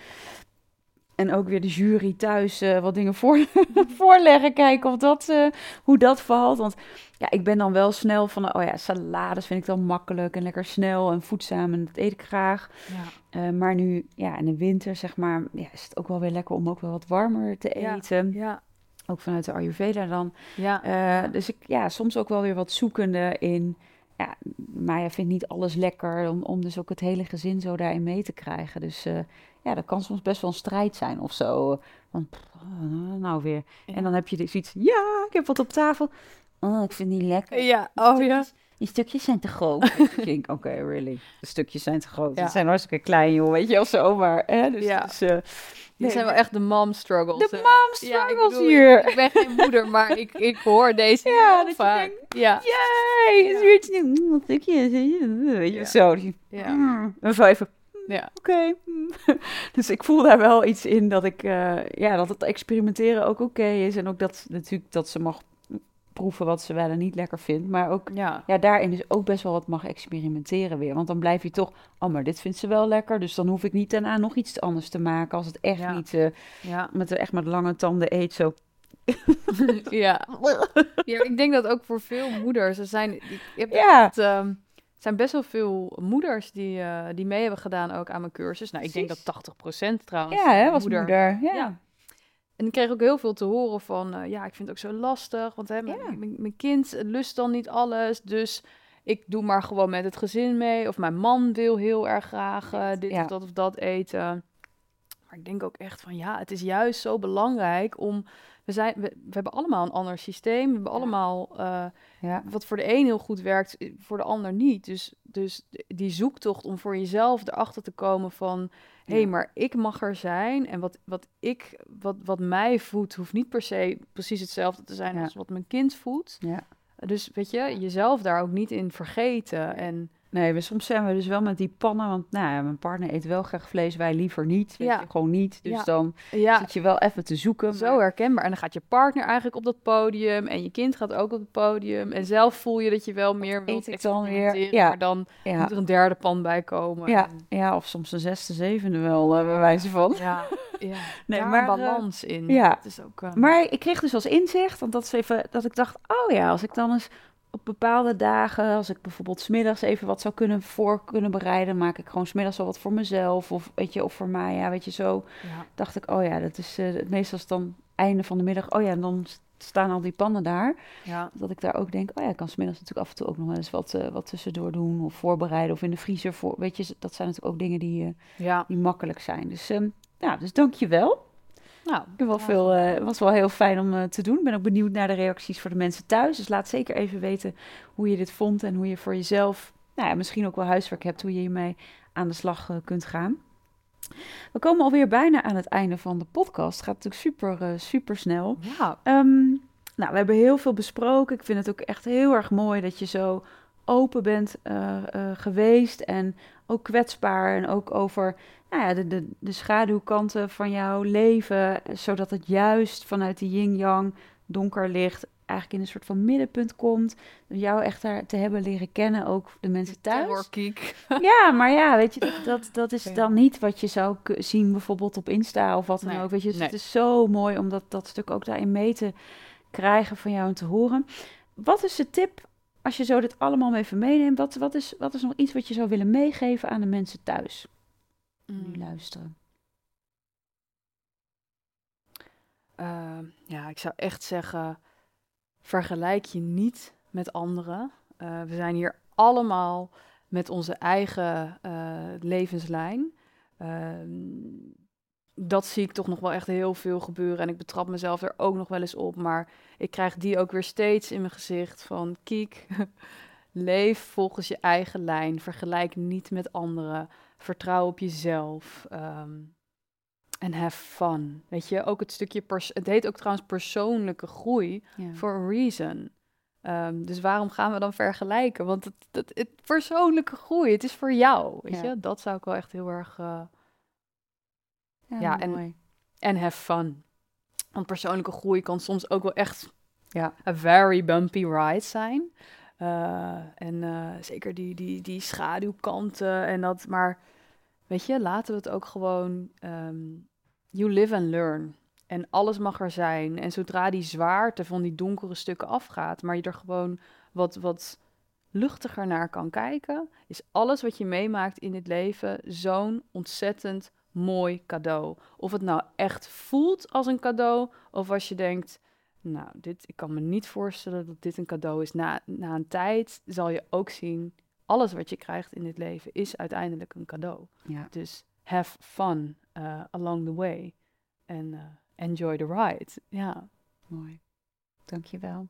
S1: En ook weer de jury thuis eh, wat dingen voor, voorleggen. Kijken of dat, eh, hoe dat valt. Want ja, ik ben dan wel snel van, oh ja, salades vind ik dan makkelijk. En lekker snel en voedzaam. En dat eet ik graag.
S2: ja.
S1: Eh, maar nu, ja, in de winter zeg maar, ja, is het ook wel weer lekker om ook wel wat warmer te
S2: Ja.
S1: eten.
S2: ja,
S1: Ook vanuit de Ayurveda dan.
S2: ja.
S1: Dus ik, ja, soms ook wel weer wat zoekende in. Ja, Maya vindt niet alles lekker om, om dus ook het hele gezin zo daarin mee te krijgen. Dus ja, dat kan soms best wel een strijd zijn of zo. Pff, eh, nou weer. En dan heb je dus iets, ja, ik heb wat op tafel. Oh, ik vind het niet lekker.
S2: Ja, oh ja.
S1: Die stukjes zijn te groot. ik denk, oké, really. De stukjes zijn te groot.
S2: Ja.
S1: Ze zijn hartstikke klein, joh, weet je, of zo. Maar, hè, dus,
S2: Ja.
S1: dus, eh,
S2: Dit zijn wel echt de mom struggles.
S1: De mom
S2: Ja, ik
S1: struggles hier.
S2: Ik, ik ben geen moeder, maar ik, ik hoor deze
S1: Ja,
S2: heel vaak.
S1: denkt,
S2: ja.
S1: Yay, is weer iets nieuws. Mm, Wat stukje, weet je,
S2: Ja.
S1: zo.
S2: Ja.
S1: mm, even,
S2: Ja.
S1: oké. Dus ik voel daar wel iets in dat ik, eh, ja, dat het experimenteren ook oké is. En ook dat natuurlijk dat ze mag proeven wat ze wel en niet lekker vindt. Maar ook,
S2: Ja.
S1: ja, daarin dus ook best wel wat mag experimenteren weer. Want dan blijf je toch, oh, maar dit vindt ze wel lekker. Dus dan hoef ik niet daarna nog iets anders te maken. Als het echt
S2: Ja.
S1: niet eh,
S2: Ja.
S1: met, echt met lange tanden eet, zo.
S2: ja. ja. Ik denk dat ook voor veel moeders. Er zijn, ik heb echt, ehm, zijn best wel veel moeders die, eh, die mee hebben gedaan ook aan mijn cursus. Nou, ik denk dat
S1: Precies.
S2: 80% trouwens.
S1: Ja, hè, was moeder. Ja.
S2: Ja. En ik kreeg ook heel veel te horen van, eh, ja, ik vind het ook zo lastig, want hè, mijn,
S1: Ja.
S2: mijn, mijn kind lust dan niet alles, dus ik doe maar gewoon met het gezin mee. Of mijn man wil heel erg graag eh, dit
S1: Ja.
S2: of dat of dat eten. Maar ik denk ook echt van, ja, het is juist zo belangrijk om... We, zijn, we, we hebben allemaal een ander systeem. We hebben
S1: Ja.
S2: allemaal eh,
S1: Ja.
S2: wat voor de een heel goed werkt, eh, voor de ander niet. Dus, dus die zoektocht om voor jezelf erachter te komen van... hé, hey, maar ik mag er zijn. En wat, wat, ik, wat, wat mij voedt, hoeft niet per se precies hetzelfde te zijn als wat mijn kind voedt.
S1: Ja.
S2: Dus weet je, jezelf daar ook niet in vergeten. En
S1: Nee, we, soms zijn we dus wel met die pannen, want nou ja, mijn partner eet wel graag vlees, wij liever niet. Weet
S2: Ja.
S1: je, gewoon niet. Dus
S2: Ja.
S1: dan
S2: ja,
S1: zit je wel even te zoeken.
S2: zo
S1: maar-
S2: herkenbaar. En dan gaat je partner eigenlijk op dat podium en je kind gaat ook op het podium. En zelf voel je dat je wel meer wilt
S1: eet ik dan weer? Ja.
S2: Maar dan
S1: ja,
S2: moet er een derde pan bij komen.
S1: ja,
S2: En-
S1: ja, of soms een zesde, zevende wel, eh, bij wijze van.
S2: ja, ja.
S1: Nee,
S2: daar
S1: maar,
S2: een
S1: eh,
S2: balans in.
S1: ja.
S2: Dat is ook, eh,
S1: Maar ik kreeg dus als inzicht, want dat is even dat ik dacht, oh ja, als ik dan eens op bepaalde dagen, als ik bijvoorbeeld smiddags even wat zou kunnen voor kunnen bereiden, maak ik gewoon smiddags al wat voor mezelf of weet je, of voor mij, ja, weet je zo.
S2: ja.
S1: Dacht ik, oh ja, dat is eh, meestal is dan einde van de middag, oh ja, en dan staan al die pannen daar.
S2: Ja.
S1: Dat ik daar ook denk, oh ja, ik kan smiddags natuurlijk af en toe ook nog wel eens wat, eh, wat tussendoor doen of voorbereiden of in de vriezer voor. Weet je, dat zijn natuurlijk ook dingen die, eh,
S2: ja.
S1: die makkelijk zijn. Dus, ehm ja, dus dank je wel.
S2: Nou,
S1: Ik heb wel
S2: ja.
S1: veel, eh, het was wel heel fijn om eh, te doen. Ik ben ook benieuwd naar de reacties voor de mensen thuis. Dus laat zeker even weten hoe je dit vond en hoe je voor jezelf, nou ja, misschien ook wel huiswerk hebt, hoe je hiermee aan de slag eh, kunt gaan. We komen alweer bijna aan het einde van de podcast. Het gaat natuurlijk super, super snel.
S2: Ja.
S1: Ehm, nou, we hebben heel veel besproken. Ik vind het ook echt heel erg mooi dat je zo open bent eh, eh, geweest. En ook kwetsbaar. En ook over nou ja, de, de, de schaduwkanten van jouw leven. Zodat het juist vanuit die yin-yang donker licht eigenlijk in een soort van middenpunt komt. Jou echt daar te hebben leren kennen, ook de mensen thuis. Ja, maar ja, weet je, dat, dat, dat is
S2: Ja.
S1: dan niet wat je zou zien bijvoorbeeld op Insta of wat dan
S2: Nee,
S1: ook. Weet je, dus
S2: nee.
S1: het is zo mooi om dat, dat stuk ook daarin mee te krijgen van jou en te horen. Wat is de tip als je zo dit allemaal even meeneemt? Wat, wat, is, wat is nog iets wat je zou willen meegeven aan de mensen thuis nu
S2: Mm.
S1: luisteren?
S2: Eh, ja, ik zou echt zeggen, vergelijk je niet met anderen. Eh, we zijn hier allemaal met onze eigen eh, levenslijn. Dat zie ik toch nog wel echt heel veel gebeuren. En ik betrap mezelf er ook nog wel eens op. Maar ik krijg die ook weer steeds in mijn gezicht van... Kiek, leef volgens je eigen lijn. Vergelijk niet met anderen. Vertrouw op jezelf. ehm, en have fun. Weet je, ook het stukje... pers- het heet ook trouwens persoonlijke groei for a reason. Ehm, dus waarom gaan we dan vergelijken? Want het, het, het persoonlijke groei, het is voor jou. Weet
S1: Ja.
S2: je, dat zou ik wel echt heel erg. eh,
S1: Ja,
S2: Ja, en-
S1: mooi.
S2: en have fun. Want persoonlijke groei kan soms ook wel echt
S1: Ja.
S2: a very bumpy ride zijn. Eh, en eh, zeker die, die, die schaduwkanten en dat. Maar weet je, laten we het ook gewoon. ehm, you live and learn. En alles mag er zijn. En zodra die zwaarte van die donkere stukken afgaat, maar je er gewoon wat, wat luchtiger naar kan kijken, is alles wat je meemaakt in dit leven zo'n ontzettend mooi cadeau. Of het nou echt voelt als een cadeau, of als je denkt, nou, dit, ik kan me niet voorstellen dat dit een cadeau is. Na, na een tijd zal je ook zien, alles wat je krijgt in dit leven is uiteindelijk een cadeau.
S1: Ja.
S2: Dus have fun uh, along the way. En uh, enjoy the ride. Ja,
S1: Mooi. Dankjewel.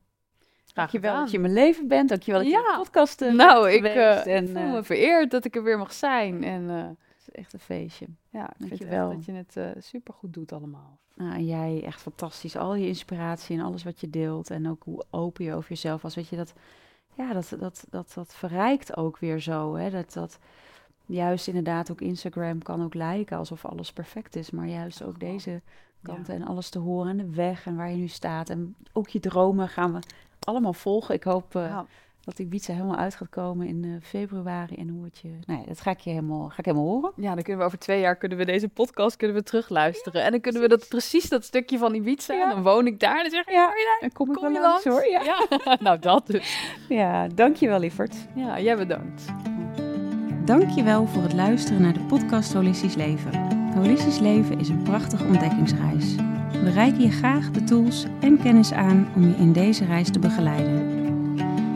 S2: graag
S1: Dankjewel
S2: gedaan.
S1: dat je in mijn leven bent. Dankjewel dat je
S2: Ja.
S1: in de podcast eh,
S2: Nou, ik eh,
S1: en,
S2: voel
S1: eh,
S2: me vereerd dat ik er weer mag zijn. En
S1: is echt een feestje.
S2: ja, ik vind echt dat je het eh super goed doet allemaal.
S1: Nou, en jij echt fantastisch. Al je inspiratie en alles wat je deelt. En ook hoe open je over jezelf was. Weet je, dat, ja, dat, dat, dat, dat verrijkt ook weer zo. Hè? Dat, dat juist inderdaad ook Instagram kan ook lijken alsof alles perfect is. Maar juist ook deze kanten
S2: Ja.
S1: en alles te horen. En de weg en waar je nu staat. En ook je dromen gaan we allemaal volgen. Ik hoop eh. Dat die Ibiza helemaal uit gaat komen in eh, februari. En hoe het je... Nou ja, dat ga ik je helemaal, ga ik helemaal horen.
S2: Ja, dan kunnen we over twee jaar kunnen we deze podcast kunnen we terugluisteren. en dan kunnen we dat precies dat stukje van Ibiza.
S1: Ja.
S2: En dan woon ik daar. En dan zeg ik,
S1: Ja,
S2: "Hoi, daar,
S1: en kom ik
S2: kom
S1: wel
S2: je langs
S1: hoor. Ja,
S2: Ja, nou dat dus.
S1: ja dankjewel lieverd.
S2: Ja, jij bedankt.
S1: Dankjewel voor het luisteren naar de podcast Holistisch Leven. Holistisch Leven is een prachtige ontdekkingsreis. We reiken je graag de tools en kennis aan om je in deze reis te begeleiden.